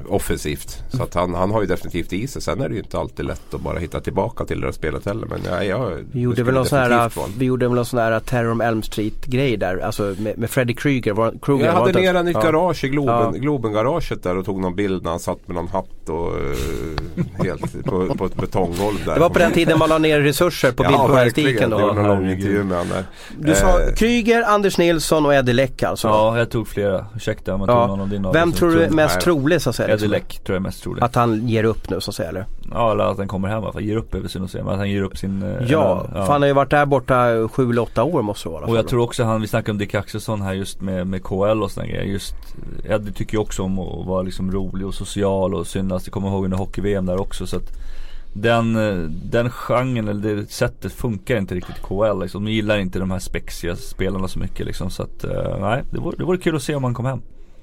offensivt. Så att han, han har ju definitivt i sig. Sen är det ju inte alltid lätt att bara hitta tillbaka till det där spelet heller. Men ja, jag, Vi gjorde, det väl någon sån här, vi gjorde väl någon sån här Terror on Elm Street grej där. Alltså med, med Freddy Krueger. Var, Jag hade ner han i ett ja. garage i Globen, Ja. Globen-garaget där och tog någon bild när han satt med någon hatt och eh, helt på, på ett betonggolv där. Det var på den tiden man la ner resurser på ja, bildjournalistiken verkligen. Det var då. någon lång herregud. intervju med honom där. Du sa Eh, Kryger, Anders Nilsson och Eddie Läck alltså. Ja, jag tog flera. Ursäkta om jag Ja. tog någon av dina. Vem tror du är mest trolig så att säga? Eddie? Läck tror jag är mest troligt. Att han ger upp nu så att säga eller? Ja, eller att han kommer hem i alla fall. Ger upp är väl synd att säga. Men att han ger upp sin... eh, Ja, eller- för han har ju varit där borta 7 eller 8 år måste det vara Och jag tror också han, vi snackade om Dick Axelsson här just med, med KL och sådana grejer. Just, Eddie tycker ju också om att vara liksom rolig och social och synas. Jag kommer ihåg under hockey-VM där också så att den, eh, den genren eller det sättet funkar inte riktigt i KL liksom. De gillar inte de här spexiga spelarna så mycket liksom. Så att eh, nej, det vore, det vore kul att se om han kom hem.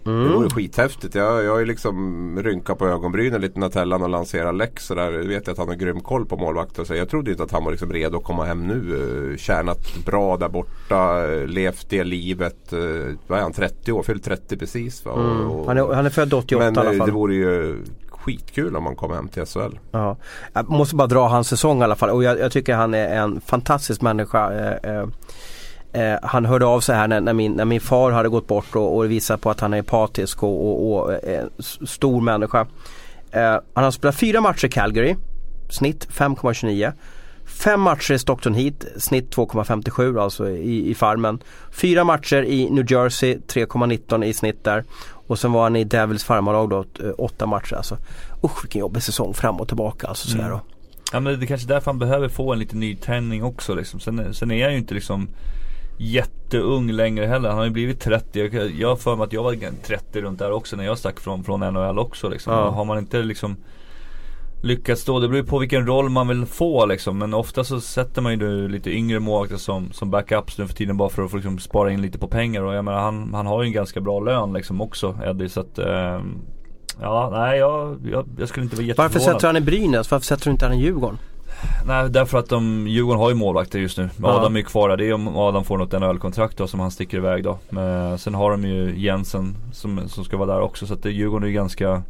Det Mm. vore skithäftigt. Jag, jag har ju liksom rynkat på ögonbrynen lite när Tellan och lanserar Lex sådär. Jag vet ju att han har grym koll på målvakter. Så jag trodde inte att han var liksom redo att komma hem nu. Eh, Tjänat bra där borta. eh, Levt det livet. eh, Vad är han? 30 år? Fyllt 30 precis va? Mm. och- Han, är, han är född 88 Men i alla fall. det vore ju skitkul om han kom hem till SHL. Ja. Jag måste bara dra hans säsong i alla fall och jag, jag tycker han är en fantastisk människa. Eh, eh, eh, han hörde av sig här när, när, min, när min far hade gått bort och, och visar på att han är empatisk och, och, och eh, en s- stor människa. Eh, han har spelat fyra matcher i Calgary, snitt 5,29. Fem matcher i Stockton Heat, snitt 2,57 alltså i, i farmen. Fyra matcher i New Jersey, 3,19 i snitt där. Och sen var han i Devils farmarlag då, eh, åtta matcher alltså. Usch vilken jobbig säsong fram och tillbaka alltså sådär Mm. då. Ja men det är kanske därför han behöver få en liten nytändning också liksom. Sen, sen är han ju inte liksom jätteung längre heller. Han har ju blivit 30. Jag, har för mig att jag var 30 runt där också när jag stack från, från NHL också liksom. Ja. Har man inte liksom lyckats då, det beror ju på vilken roll man vill få liksom. Men ofta så sätter man ju lite yngre målvakter som, som backups nu för tiden bara för att få liksom spara in lite på pengar. Och jag menar han, han har ju en ganska bra lön liksom också Eddie. Så att ehm, Ja, nej jag, jag, jag skulle inte vara jätteförvånad. Varför sätter han i Brynäs? Varför sätter du inte han i Djurgården? Nej därför att de, Djurgården har ju målvakter just nu. Ja. Adam är ju kvar där. Det är om Adam får något NHL-kontrakt då som han sticker iväg då. Men sen har de ju Jensen som, som ska vara där också. Så att det, Djurgården är ju ganska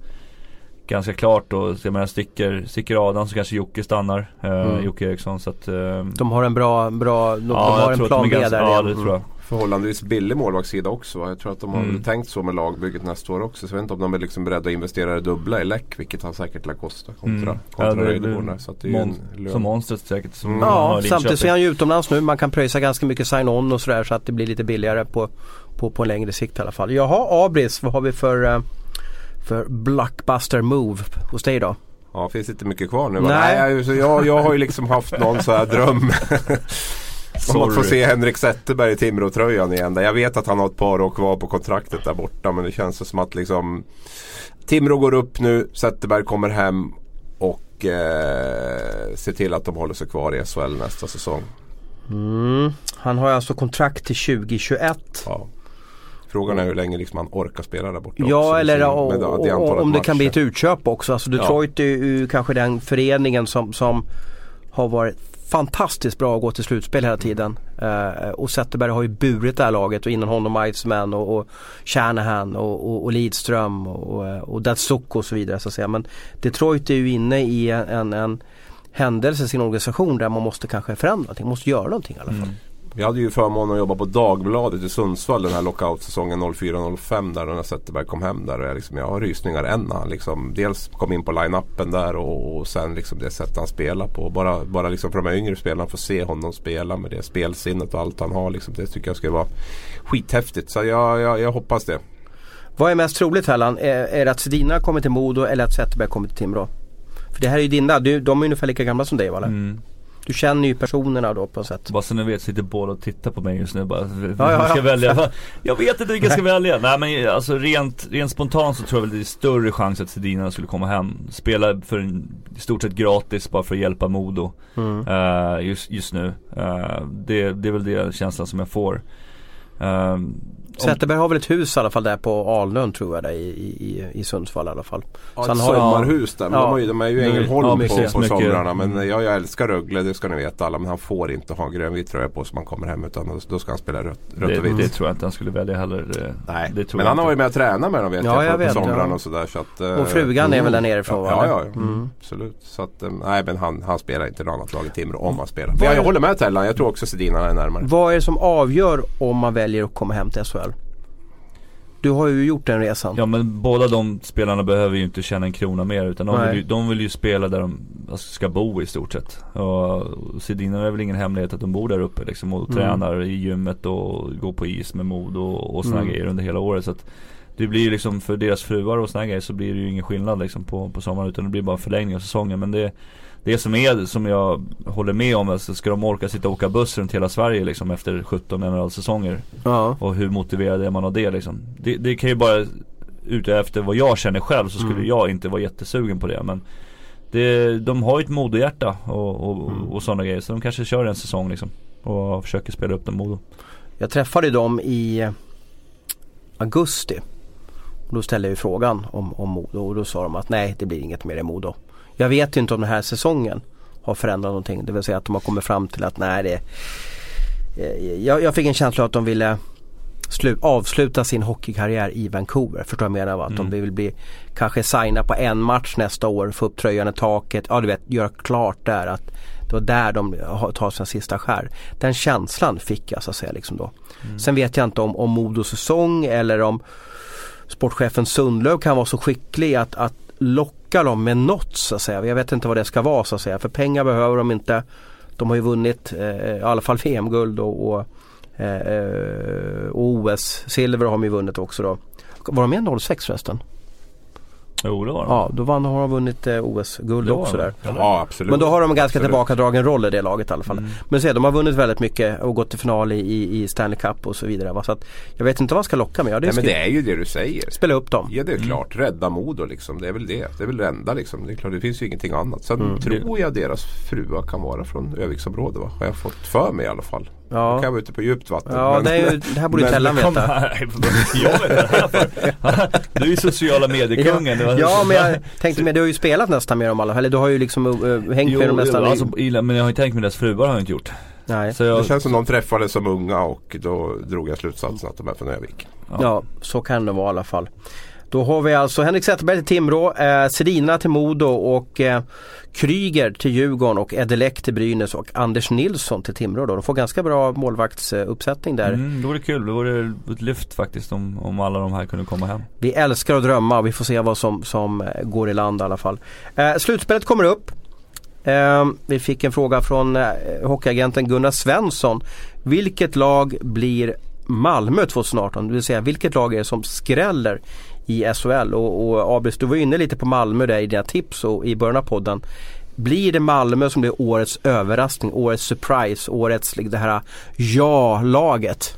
Ganska klart och jag menar sticker, sticker Adam så kanske Jocke stannar. Eh, Mm. Jocke Eriksson så att eh, De har en bra, bra de, de Ja har jag en plan de B där Ja det tror jag. Förhållandevis billig målvaktssida också. va? Jag tror att de har Mm. tänkt så med lagbygget nästa år också. Så jag vet inte om de är liksom beredda att investera det dubbla i läck. Vilket han säkert lär kosta kontra, Mm. kontra Ja, Mon-. Som monstret säkert. Som Mm. Ja, samtidigt så är han ju utomlands nu. Man kan pröjsa ganska mycket sign-on och sådär så att det blir lite billigare på, på, på en längre sikt i alla fall. Jaha, Abris, vad har vi för, eh, för blockbuster move hos dig då? Ja, finns inte mycket kvar nu. va? Nej. Nej jag, jag, jag har ju liksom haft någon så här dröm. Om att få Sorry. se Henrik Zetterberg i Timrå-tröjan igen. Där Jag vet att han har ett par år kvar på kontraktet där borta. Men det känns som att liksom Timrå går upp nu, Zetterberg kommer hem. Och eh, se till att de håller sig kvar i SHL nästa säsong. Mm. Han har alltså kontrakt till 2021. Ja. Frågan är hur länge liksom han orkar spela där borta. Ja också, eller med- och, det om det kan bli ett matcher. utköp också. Alltså Detroit är ju kanske den föreningen som, som har varit fantastiskt bra att gå till slutspel hela tiden. Eh, och Zetterberg har ju burit det här laget och innan honom Iceman och, och Shanahan och, och, och Lidström och, och, eh, och Datsuk och så vidare så att säga. Men Detroit är ju inne i en, en, en händelse i sin organisation där man måste kanske förändra någonting, måste göra någonting i alla fall. Mm. Jag hade ju förmånen att jobba på Dagbladet i Sundsvall den här lockout-säsongen 04-05 där när Zetterberg kom hem där. Och jag, liksom, jag har rysningar än när han liksom dels kom in på line-upen där och, och sen liksom det sätt han spelar på. Bara, bara liksom för de här yngre spelarna får se honom spela med det spelsinnet och allt han har. Liksom, det tycker jag skulle vara skithäftigt. Så jag, jag, jag hoppas det. Vad är mest troligt Hellan? Är, är det att Sedina kommer till Modo eller att Zetterberg kommer till Timrå? För det här är ju dina, du, de är ungefär lika gamla som dig va? Mm. Du känner ju personerna då på något sätt. Bara så ni vet sitter båda och tittar på mig just nu bara. Ja, ja, ska ja. välja? Jag vet inte vilka jag ska välja. Nej men alltså rent, rent spontant så tror jag väl det är större chans att Sedina skulle komma hem. Spela för en, i stort sett gratis bara för att hjälpa Modo. Mm. eh, just, just nu. Eh, det, det är väl det känslan som jag får. Om- Zetterberg har väl ett hus i alla fall där på Alnön tror jag där i, i, i Sundsvall i alla fall. Ja, Så ett har ju- sommarhus där. Men Ja. de, har ju, de är ju i Ja, Ängelholm precis, på, på somrarna. Men Mm. jag, jag älskar Rögle, det ska ni veta alla. Men han får inte ha grönvit tröja på sig när han kommer hem. Utan då, då ska han spela rött, rött det, och vitt. det tror jag inte han skulle välja heller. Det, Nej, det tror men jag han har inte. varit med och tränat med dem vet Ja, jag, jag på, vet, på somrarna ja. och sådär. Så att, eh, Och frugan är väl där nerifrån va? Ja, ja, ja. Mm. absolut. Så att, eh, nej men han, han spelar inte något annat lag i Timrå om han spelar. Men jag, jag håller med Tellan, jag tror också Sedina är närmare. Vad är det som avgör om man väljer att komma hem till SHL? Du har ju gjort den resan. Ja men båda de spelarna behöver ju inte tjäna en krona mer utan de Nej. vill, ju, de vill ju spela där de alltså, ska bo i stort sett. Och Sedina är väl ingen hemlighet att de bor där uppe liksom och Mm. tränar i gymmet och går på is med mod och, och såna Mm. grejer under hela året. Så att det blir ju liksom för deras fruar och såna grejer så blir det ju ingen skillnad liksom på, på sommaren utan det blir bara förlängning av säsongen. Men det det som är, som jag håller med om, alltså ska de orka sitta och åka buss runt hela Sverige liksom efter 17 Emerald-säsonger Ja. och hur motiverad är man av det liksom? Det, det kan ju bara Utefter vad jag känner själv så skulle Mm. jag inte vara jättesugen på det men det, De har ju ett modohjärta och, och, Mm. och sådana grejer så de kanske kör en säsong liksom Och försöker spela upp den Modo Jag träffade dem i augusti. Och då ställde jag ju frågan om, om Modo och då sa de att nej det blir inget mer i Modo. Jag vet inte om den här säsongen har förändrat någonting. Det vill säga att de har kommit fram till att nej det eh, jag, jag fick en känsla att de ville slu, avsluta sin hockeykarriär i Vancouver. Förstår jag vad jag menar? va? Att Mm. de vill bli kanske signa på en match nästa år, få upp tröjan i taket. Ja du vet, göra klart där att det var där de tar sina sista skär. Den känslan fick jag så att säga liksom då. Sen vet jag inte om, om Modos säsong eller om sportchefen Sundlöv kan vara så skicklig att, att locka dem med något så att säga. Jag vet inte vad det ska vara så att säga. För pengar behöver de inte. De har ju vunnit eh, i alla fall VM-guld och, och, eh, eh och OS-silver har de ju vunnit också då. Var de med 06 förresten? Jo det var de Ja, då vann, har de vunnit eh, OS-guld också där. Ja absolut. Men då har de en ganska Absolut. tillbakadragen roll i det laget i alla fall. Mm. Men se, de har vunnit väldigt mycket och gått till final i, i, i Stanley Cup och så vidare. Va? Så att, jag vet inte vad ska locka med. Ja, det Nej är men det är ju det du säger. Spela upp dem. Ja det är Mm. klart, rädda Modo liksom. Det är väl det. Det är väl det enda liksom. Det är klart, det finns ju ingenting annat. Sen Mm. tror jag deras fruar kan vara från Öviksområdet va? Har jag fått för mig i alla fall. Då Ja, kan jag vara ute på djupt vatten. ja men- det, är ju, det här borde ju men- Tellan veta. här, jag vet det. Du är ju sociala mediekungen var- Ja men jag tänkte med, du har ju spelat nästan med dem alla Eller du har ju liksom uh, hängt Jo, med dem nästan. alltså, illa, men jag har ju tänkt med deras fruar har jag inte gjort Nej. Så jag, Det känns som de träffades som unga och då drog jag slutsatsen att de är från Övik. Ja, så kan det vara i alla fall. Då har vi alltså Henrik Zetterberg till Timrå, eh, Sedina till Modo och eh, Kryger till Djurgården och Edelek till Brynäs och Anders Nilsson till Timrå då. De får ganska bra målvaktsuppsättning där. Mm, det vore kul, det vore ett lyft faktiskt om, om alla de här kunde komma hem Vi älskar att drömma och vi får se vad som, som eh, går i land i alla fall. Eh, slutspelet kommer upp. Eh, vi fick en fråga från eh, hockeyagenten Gunnar Svensson. Vilket lag blir Malmö 2018? Det vill säga vilket lag är det som skräller i SHL? Och, och Abris, du var inne lite på Malmö där i dina tips och i början av podden. Blir det Malmö som blir årets överraskning, årets surprise, årets liksom, det här ja-laget?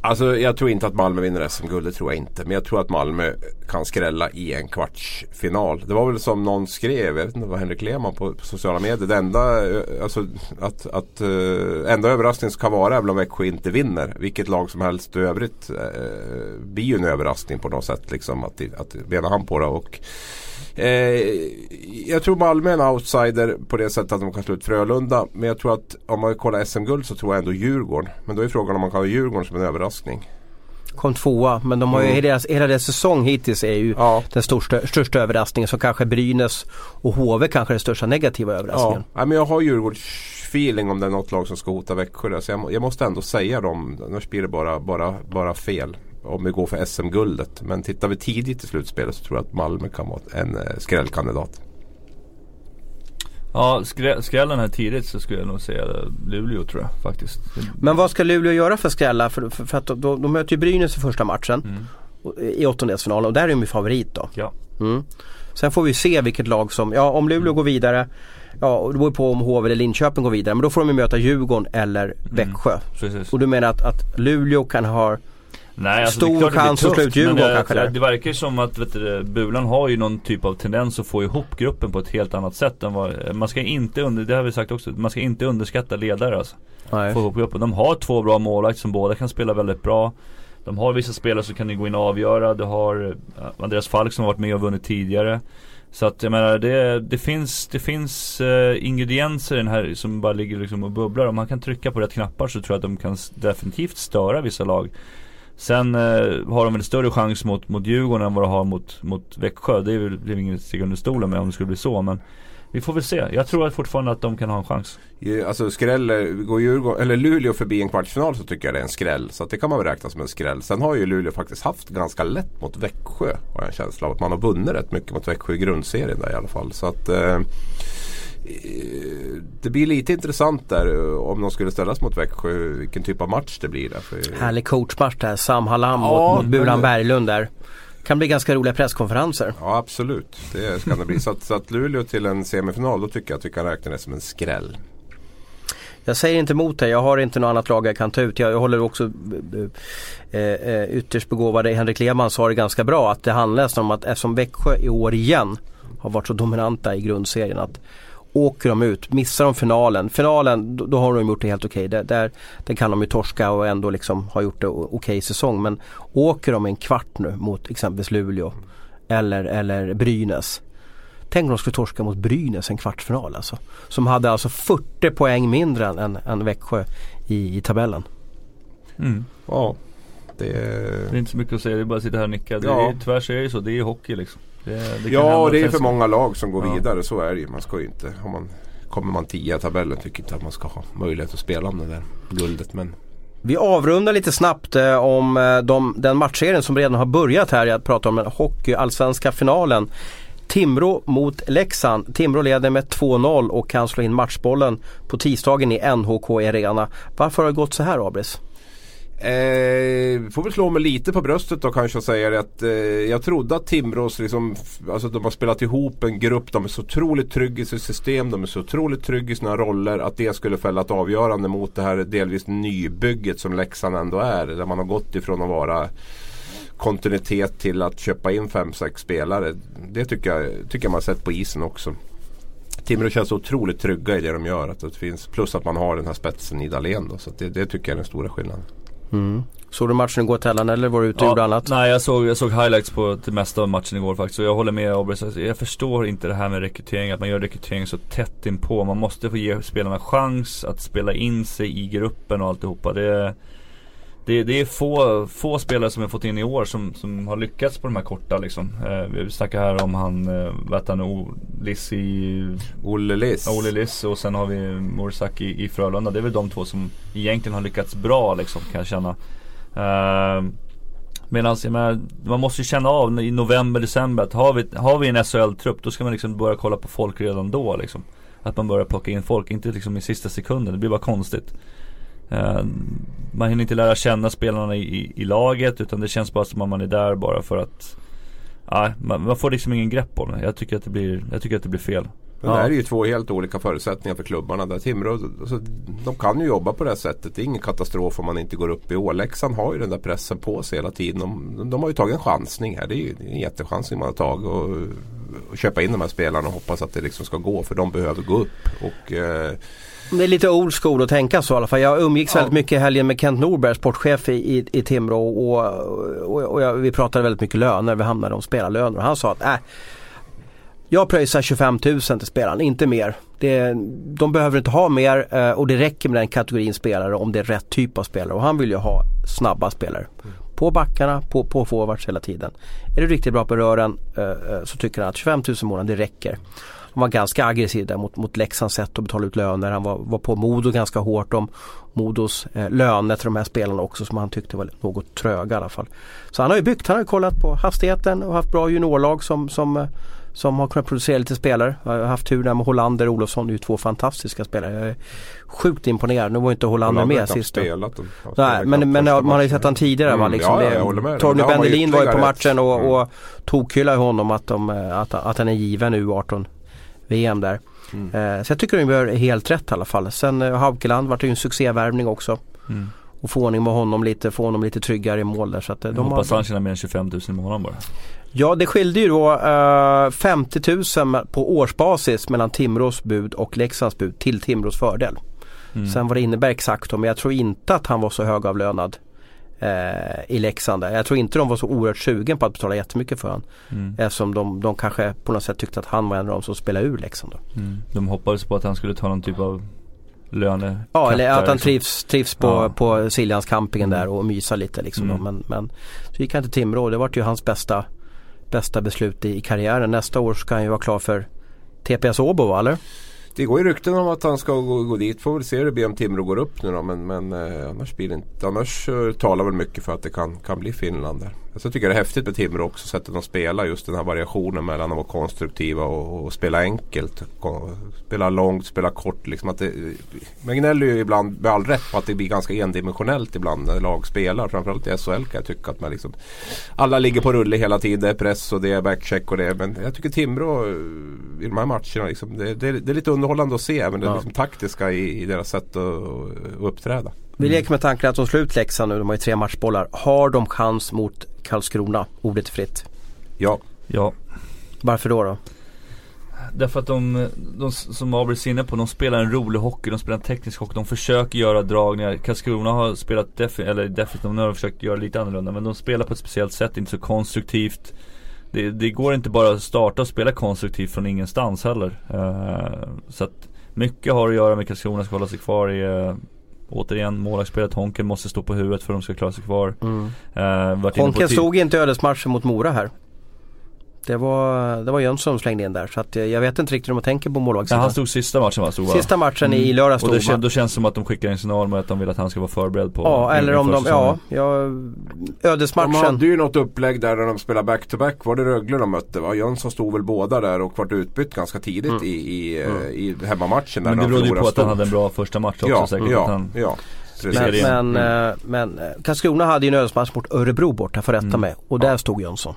Alltså jag tror inte att Malmö vinner SM-guld, det tror jag inte. Men jag tror att Malmö kan skrälla i en kvartsfinal. Det var väl som någon skrev, jag vet inte vad Henrik Lehmann på, på sociala medier. Det enda, eh, alltså, att, att, uh, enda överraskningen som kan vara är väl om Växjö inte vinner. Vilket lag som helst i övrigt uh, blir ju en överraskning på något sätt. Liksom, att, att bena hand på det. Och, Eh, jag tror Malmö är en outsider på det sättet att de kan slå ut Frölunda. Men jag tror att om man kollar SM-guld så tror jag ändå Djurgården. Men då är frågan om man kan ha Djurgården som en överraskning. Kom tvåa men de har ju, mm. hela, deras, hela deras säsong hittills är ju ja. den största, största överraskningen. Så kanske Brynäs och HV kanske är den största negativa överraskningen. Ja, men jag har Djurgårds feeling om det är något lag som ska hota Växjö. Så jag, jag, måste ändå säga dem. Annars blir det bara, bara, bara fel om vi går för SM-guldet. Men tittar vi tidigt i slutspelet så tror jag att Malmö kan vara en eh, skrällkandidat. Ja, skrällen här tidigt så skulle jag nog säga Luleå tror jag faktiskt. Men vad ska Luleå göra för skrälla? För, för, för att de, de möter ju Brynäs i första matchen mm. i åttondelsfinalen och där är de ju favorit då. Ja. Mm. Sen får vi se vilket lag som, ja om Luleå mm. går vidare Ja, det beror på om HV eller Linköping går vidare men då får de ju möta Djurgården eller mm. Växjö. Mm, och du menar att, att Luleå kan ha Nej, alltså Stor chans att slå ut Djurgården kanske där. Det verkar ju som att vet du, Bulan har ju någon typ av tendens att få ihop gruppen på ett helt annat sätt än vad Man ska inte under, det har vi sagt också, man ska inte underskatta ledare alltså. Nej. Få ihop gruppen. De har två bra målvakter som båda kan spela väldigt bra. De har vissa spelare som kan gå in och avgöra. Du har Andreas Falk som har varit med och vunnit tidigare. Så att jag menar det, det finns, det finns uh, ingredienser i den här som bara ligger liksom och bubblar. Om man kan trycka på rätt knappar så tror jag att de kan definitivt störa vissa lag. Sen eh, har de väl större chans mot, mot Djurgården än vad de har mot, mot Växjö. Det är väl, det är inget steg under stolen med om det skulle bli så. Men vi får väl se. Jag tror att fortfarande att de kan ha en chans. Alltså skräll, eh, går Djurgården, eller Luleå förbi en kvartsfinal så tycker jag det är en skräll. Så det kan man väl räkna som en skräll. Sen har ju Luleå faktiskt haft ganska lätt mot Växjö. Har jag en känsla av att man har vunnit rätt mycket mot Växjö i grundserien där i alla fall. Så att eh, det blir lite intressant där eh, om de skulle ställas mot Växjö. Vilken typ av match det blir där. För... Härlig coachmatch där. Sam Hallam ja, mot, Buran Berglund där. Kan bli ganska roliga presskonferenser. Ja absolut. Det kan det bli. Så att, så att Luleå till en semifinal då tycker jag att vi kan räkna det som en skräll. Jag säger inte emot det. Jag har inte något annat lag jag kan ta ut. Jag håller också eh, eh, ytterst begåvade Henrik Lehmann sa det ganska bra att det handlar om att eftersom Växjö i år igen har varit så dominanta i grundserien att åker de ut, missar de finalen, finalen då, då har de gjort det helt okej. Okay. Där, där, kan de ju torska och ändå liksom ha gjort det okej okay säsong. Men åker de en kvart nu mot exempelvis Luleå eller, eller Brynäs. Tänk om de skulle torska mot Brynäs en kvartsfinal alltså. Som hade alltså 40 poäng mindre än, än, än Växjö i, i tabellen. Mm. Ja. Det är... det är inte så mycket att säga, det är bara att sitta här och nicka. Det ja. är, tyvärr så är det så, det är hockey liksom. Det, det ja, det är för många lag som går ja. vidare. Så är det ju. Man ska ju inte, om man, kommer man tia i tabellen tycker inte att man ska ha möjlighet att spela om det där guldet. Men vi avrundar lite snabbt eh, om eh, de, den matchserien som redan har börjat här. Jag pratar om den hockeyallsvenska finalen. Timrå mot Leksand. Timrå leder med 2-0 och kan slå in matchbollen på tisdagen i NHK Arena. Varför har det gått så här Abris? Eh, får väl slå mig lite på bröstet då kanske och säga att eh, jag trodde att Timrås liksom, alltså de har spelat ihop en grupp. De är så otroligt trygga i sitt system. De är så otroligt trygga i sina roller. Att det skulle fälla ett avgörande mot det här delvis nybygget som Leksand ändå är. Där man har gått ifrån att vara kontinuitet till att köpa in 5-6 spelare. Det tycker jag, tycker jag man har sett på isen också. Timrå känns otroligt trygga i det de gör. Att det finns, plus att man har den här spetsen i Dahlén. Då, så det, det tycker jag är den stora skillnaden. Mm. Såg du matchen igår Tellan eller var du ute och ja, gjorde annat? Nej jag såg, jag såg highlights på det mesta av matchen igår faktiskt. Och jag håller med Obres. Jag förstår inte det här med rekrytering. Att man gör rekrytering så tätt inpå. Man måste få ge spelarna chans att spela in sig i gruppen och alltihopa. Det, det, det är få, få spelare som vi fått in i år som, som har lyckats på de här korta liksom. Eh, vi snackar här om han, eh, vad heter han, Lissi Olle Liss. Olle Liss och sen har vi Morsak i, i Frölunda. Det är väl de två som egentligen har lyckats bra liksom kan jag känna. Eh, Medan man måste ju känna av i november, december att har vi, har vi en SHL-trupp då ska man liksom börja kolla på folk redan då liksom. Att man börjar plocka in folk, inte liksom i sista sekunden. Det blir bara konstigt. Uh, man hinner inte lära känna spelarna i, i, laget utan det känns bara som att man är där bara för att Nej, man, man, får liksom ingen grepp om det. Jag tycker att det blir, jag tycker att det blir fel. Men ja. det här är ju två helt olika förutsättningar för klubbarna. Där Timrå, alltså, de kan ju jobba på det sättet. Det är ingen katastrof om man inte går upp i år. Leksand har ju den där pressen på sig hela tiden. De, de har ju tagit en chansning här. Det är ju en jättechansning man har tagit. Och, och köpa in de här spelarna och hoppas att det liksom ska gå. För de behöver gå upp. Och, eh, det är lite old school att tänka så i alla fall. Jag umgicks ja. väldigt mycket i helgen med Kent Norberg, sportchef i, i, i Timrå och, och, och jag, vi pratade väldigt mycket löner, vi hamnade om spelarlöner och han sa att äh, jag pröjsar 25 000 till spelaren, inte mer. Det, de behöver inte ha mer eh, och det räcker med den kategorin spelare om det är rätt typ av spelare och han vill ju ha snabba spelare. Mm. På backarna, på, på forwards hela tiden. Är du riktigt bra på rören eh, så tycker han att 25 000 månader det räcker. Han var ganska aggressiv där mot, mot Leksands sätt att betala ut löner. Han var, var på Modo ganska hårt om Modos eh, löner till de här spelarna också som han tyckte var något tröga i alla fall. Så han har ju byggt, han har ju kollat på hastigheten och haft bra juniorlag som, som som har kunnat producera lite spelare. Jag har haft tur där med Hollander och Olofsson, det är ju två fantastiska spelare. Jag är sjukt imponerad. Nu var inte Hollander, Hollander med sist. Spelat, Nej, men, men man har ju sett honom tidigare mm, va. Liksom ja, ja, Torgny Bendelin var ju på matchen och, och tokhyllade honom att, de, att, att han är given U18 VM där. Mm. Eh, så jag tycker de gör helt rätt i alla fall. Sen eh, Haukeland vart det ju en succévärvning också. Mm. Och få ordning med honom lite, få honom lite tryggare i mål där. Så att, eh, de hoppas har... han tjänar mer än 25 000 i månaden bara. Ja det skilde ju då uh, 50 000 på årsbasis mellan Timrås bud och Leksands bud till Timrås fördel. Mm. Sen vad det innebär exakt men jag tror inte att han var så högavlönad eh, i Leksand. Jag tror inte de var så oerhört sugen på att betala jättemycket för honom. Mm. Eftersom de, de kanske på något sätt tyckte att han var en av de som spelade ur Leksand. Mm. De hoppades på att han skulle ta någon typ av löne Ja eller att han liksom. trivs, trivs på, ja. på Siljans campingen där och mysa lite liksom. Mm. Men, men så gick han till Timrå det var ju hans bästa bästa beslut i, i karriären. Nästa år ska han ju vara klar för TPS Åbo eller? Det går ju rykten om att han ska gå, gå dit. Får väl se hur det blir om Timrå går upp nu då. Men, men eh, annars, blir det inte, annars eh, talar väl mycket för att det kan, kan bli Finland där. Alltså, jag tycker det är häftigt med Timrå också. Sättet de spelar. Just den här variationen mellan att vara konstruktiva och, och spela enkelt. Spela långt, spela kort. Liksom att det, man gnäller ju ibland med all rätt på att det blir ganska endimensionellt ibland när lag spelar. Framförallt i SHL kan jag tycka att man liksom Alla ligger på rulle hela tiden. Det är press och det är backcheck och det. Men jag tycker Timrå eh, i de här matcherna liksom, det, det, det är lite underhållande att se. Men det ja. liksom taktiska i, i deras sätt att, att uppträda. Vi leker med tanken att de slår ut Leksand nu. De har ju tre matchbollar. Har de chans mot Karlskrona? Ordet är fritt. Ja. Ja. Varför då? då? Därför att de, de som Abris inne på, de spelar en rolig hockey, de spelar en teknisk hockey, de försöker göra dragningar. Karlskrona har spelat, defi eller definitivt, de har försökt göra lite annorlunda men de spelar på ett speciellt sätt, inte så konstruktivt. Det, det går inte bara att starta och spela konstruktivt från ingenstans heller. Uh, så att mycket har att göra med Karlskrona ska hålla sig kvar i uh, Återigen målvaktsspelet, Honken måste stå på huvudet för att de ska klara sig kvar. Mm. Uh, Honken stod inte ödesmatchen mot Mora här. Det var, det var Jönsson som slängde in där så att jag vet inte riktigt om man tänker på målvaktssidan. Ja, han stod sista matchen va? Stod sista matchen mm. i lördags stod Och det, då känns det som att de skickar en signal med att de vill att han ska vara förberedd på Ja eller om de, ja, ja ödesmatchen. De hade ju något upplägg där när de spelade back-to-back. -back. Var det Rögle de mötte va? Jönsson stod väl båda där och vart utbytt ganska tidigt mm. i, i, mm. i hemmamatchen. Men det berodde ju på att han hade en bra första match också ja, säkert. Ja, han... ja. Men, men, mm. men eh, Karlskrona hade ju en ödesmatch mot Örebro borta för rätta mm. med och där stod Jönsson.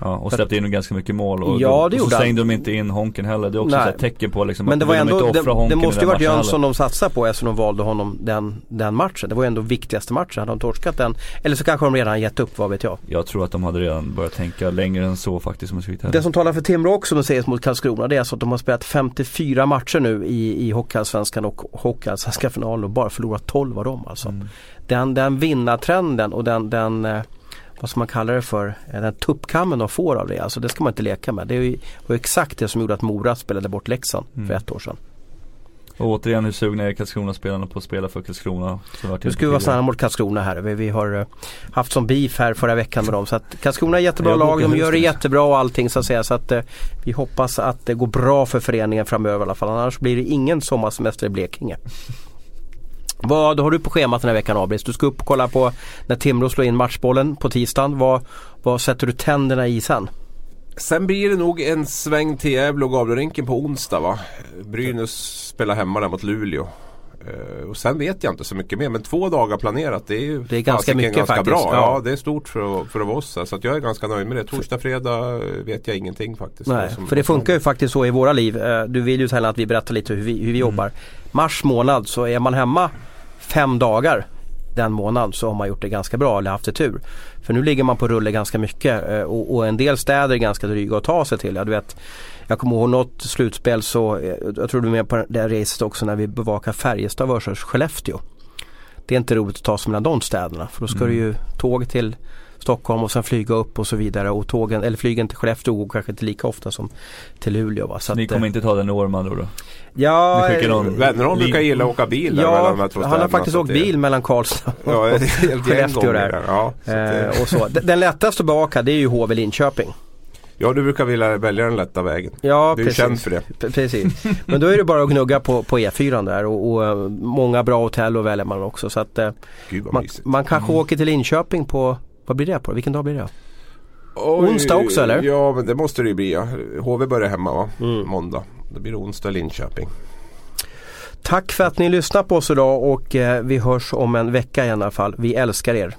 Ja, och släppte in ganska mycket mål och, ja, det och så slängde de inte in Honken heller. Det är också ett tecken på liksom Men det var ändå, de det, det måste ju varit Jönsson de satsade på eftersom de valde honom den, den matchen. Det var ju ändå viktigaste matchen. Hade de torskat den, eller så kanske de redan gett upp, vad vet jag. Jag tror att de hade redan börjat tänka längre än så faktiskt. Om jag det som talar för Timrå också, om det sägs mot Karlskrona, det är alltså att de har spelat 54 matcher nu i, i Hockeyallsvenskan och Hockeyallsvenska finalen och bara förlorat 12 av dem alltså. Mm. Den, den vinnartrenden och den, den eh, vad ska man kalla det för, den tuppkammen de får av det. Alltså det ska man inte leka med. Det var exakt det som gjorde att Mora spelade bort Leksand mm. för ett år sedan. Och återigen hur sugna är Karlskrona-spelarna på att spela för Karlskrona? Nu ska vi vara snälla mot Karlskrona här. Vi, vi har uh, haft som beef här förra veckan med dem. Så att Karlskrona är jättebra lag, de gör det jättebra och allting så att säga. Så att uh, vi hoppas att det går bra för föreningen framöver i alla fall. Annars blir det ingen sommarsemester i Blekinge. Vad har du på schemat den här veckan Abris? Du ska upp och kolla på när Timrå slår in matchbollen på tisdagen. Vad, vad sätter du tänderna i sen? Sen blir det nog en sväng till Gävle och Gavlerinken på onsdag va? Brynäs spelar hemma där mot Luleå. Eh, och sen vet jag inte så mycket mer men två dagar planerat det är ju Det är ganska mycket ganska faktiskt, bra. ja. Ja. det är stort för, för oss. Så att jag är ganska nöjd med det. Torsdag, fredag vet jag ingenting faktiskt. Nej, som- för det vad som- funkar ju faktiskt så i våra liv. Eh, Du vill ju sällan att vi berättar lite hur vi, hur vi jobbar. Mars månad så är man hemma fem dagar den månaden så har man gjort det ganska bra eller haft det tur. För nu ligger man på rulle ganska mycket eh, och, och en del städer är ganska dryga att ta sig till. Ja, du vet, jag kommer ihåg något slutspel så, eh, jag tror du är med på det här racet också när vi bevakar Färjestad versus Skellefteå. Det är inte roligt att ta sig mellan de städerna för då ska Mm. du ju tåg till Stockholm och sen flyga upp och så vidare och tågen, eller flygen till Skellefteå går kanske inte lika ofta som till Luleå. Va? Så Ni att, kommer eh, inte ta den i år med andra ord då? Ja, eh, Wennerholm Lin- brukar gilla att åka bil där mellan de ja här två han har faktiskt åkt bil mellan Karlstad Ja, gäng Skellefteå där. Ja, så eh, och så. Den lättaste att bevaka det är ju HV Linköping. ja, du brukar vilja välja den lätta vägen. Ja, Du är ju känd för det. P- Precis. Men då är det bara att gnugga på, på E4 där och, och eh, många bra hotell och väljer man också. Så att eh, Gud vad man, man kanske åker till Linköping på, vad blir det på? Vilken dag blir det? Oj, onsdag också, eller? Ja men det måste det ju bli ja. HV börjar hemma va? Mm. Måndag. Det blir onsdag i Linköping. Tack för att ni lyssnar på oss idag och eh, vi hörs om en vecka i alla fall. Vi älskar er.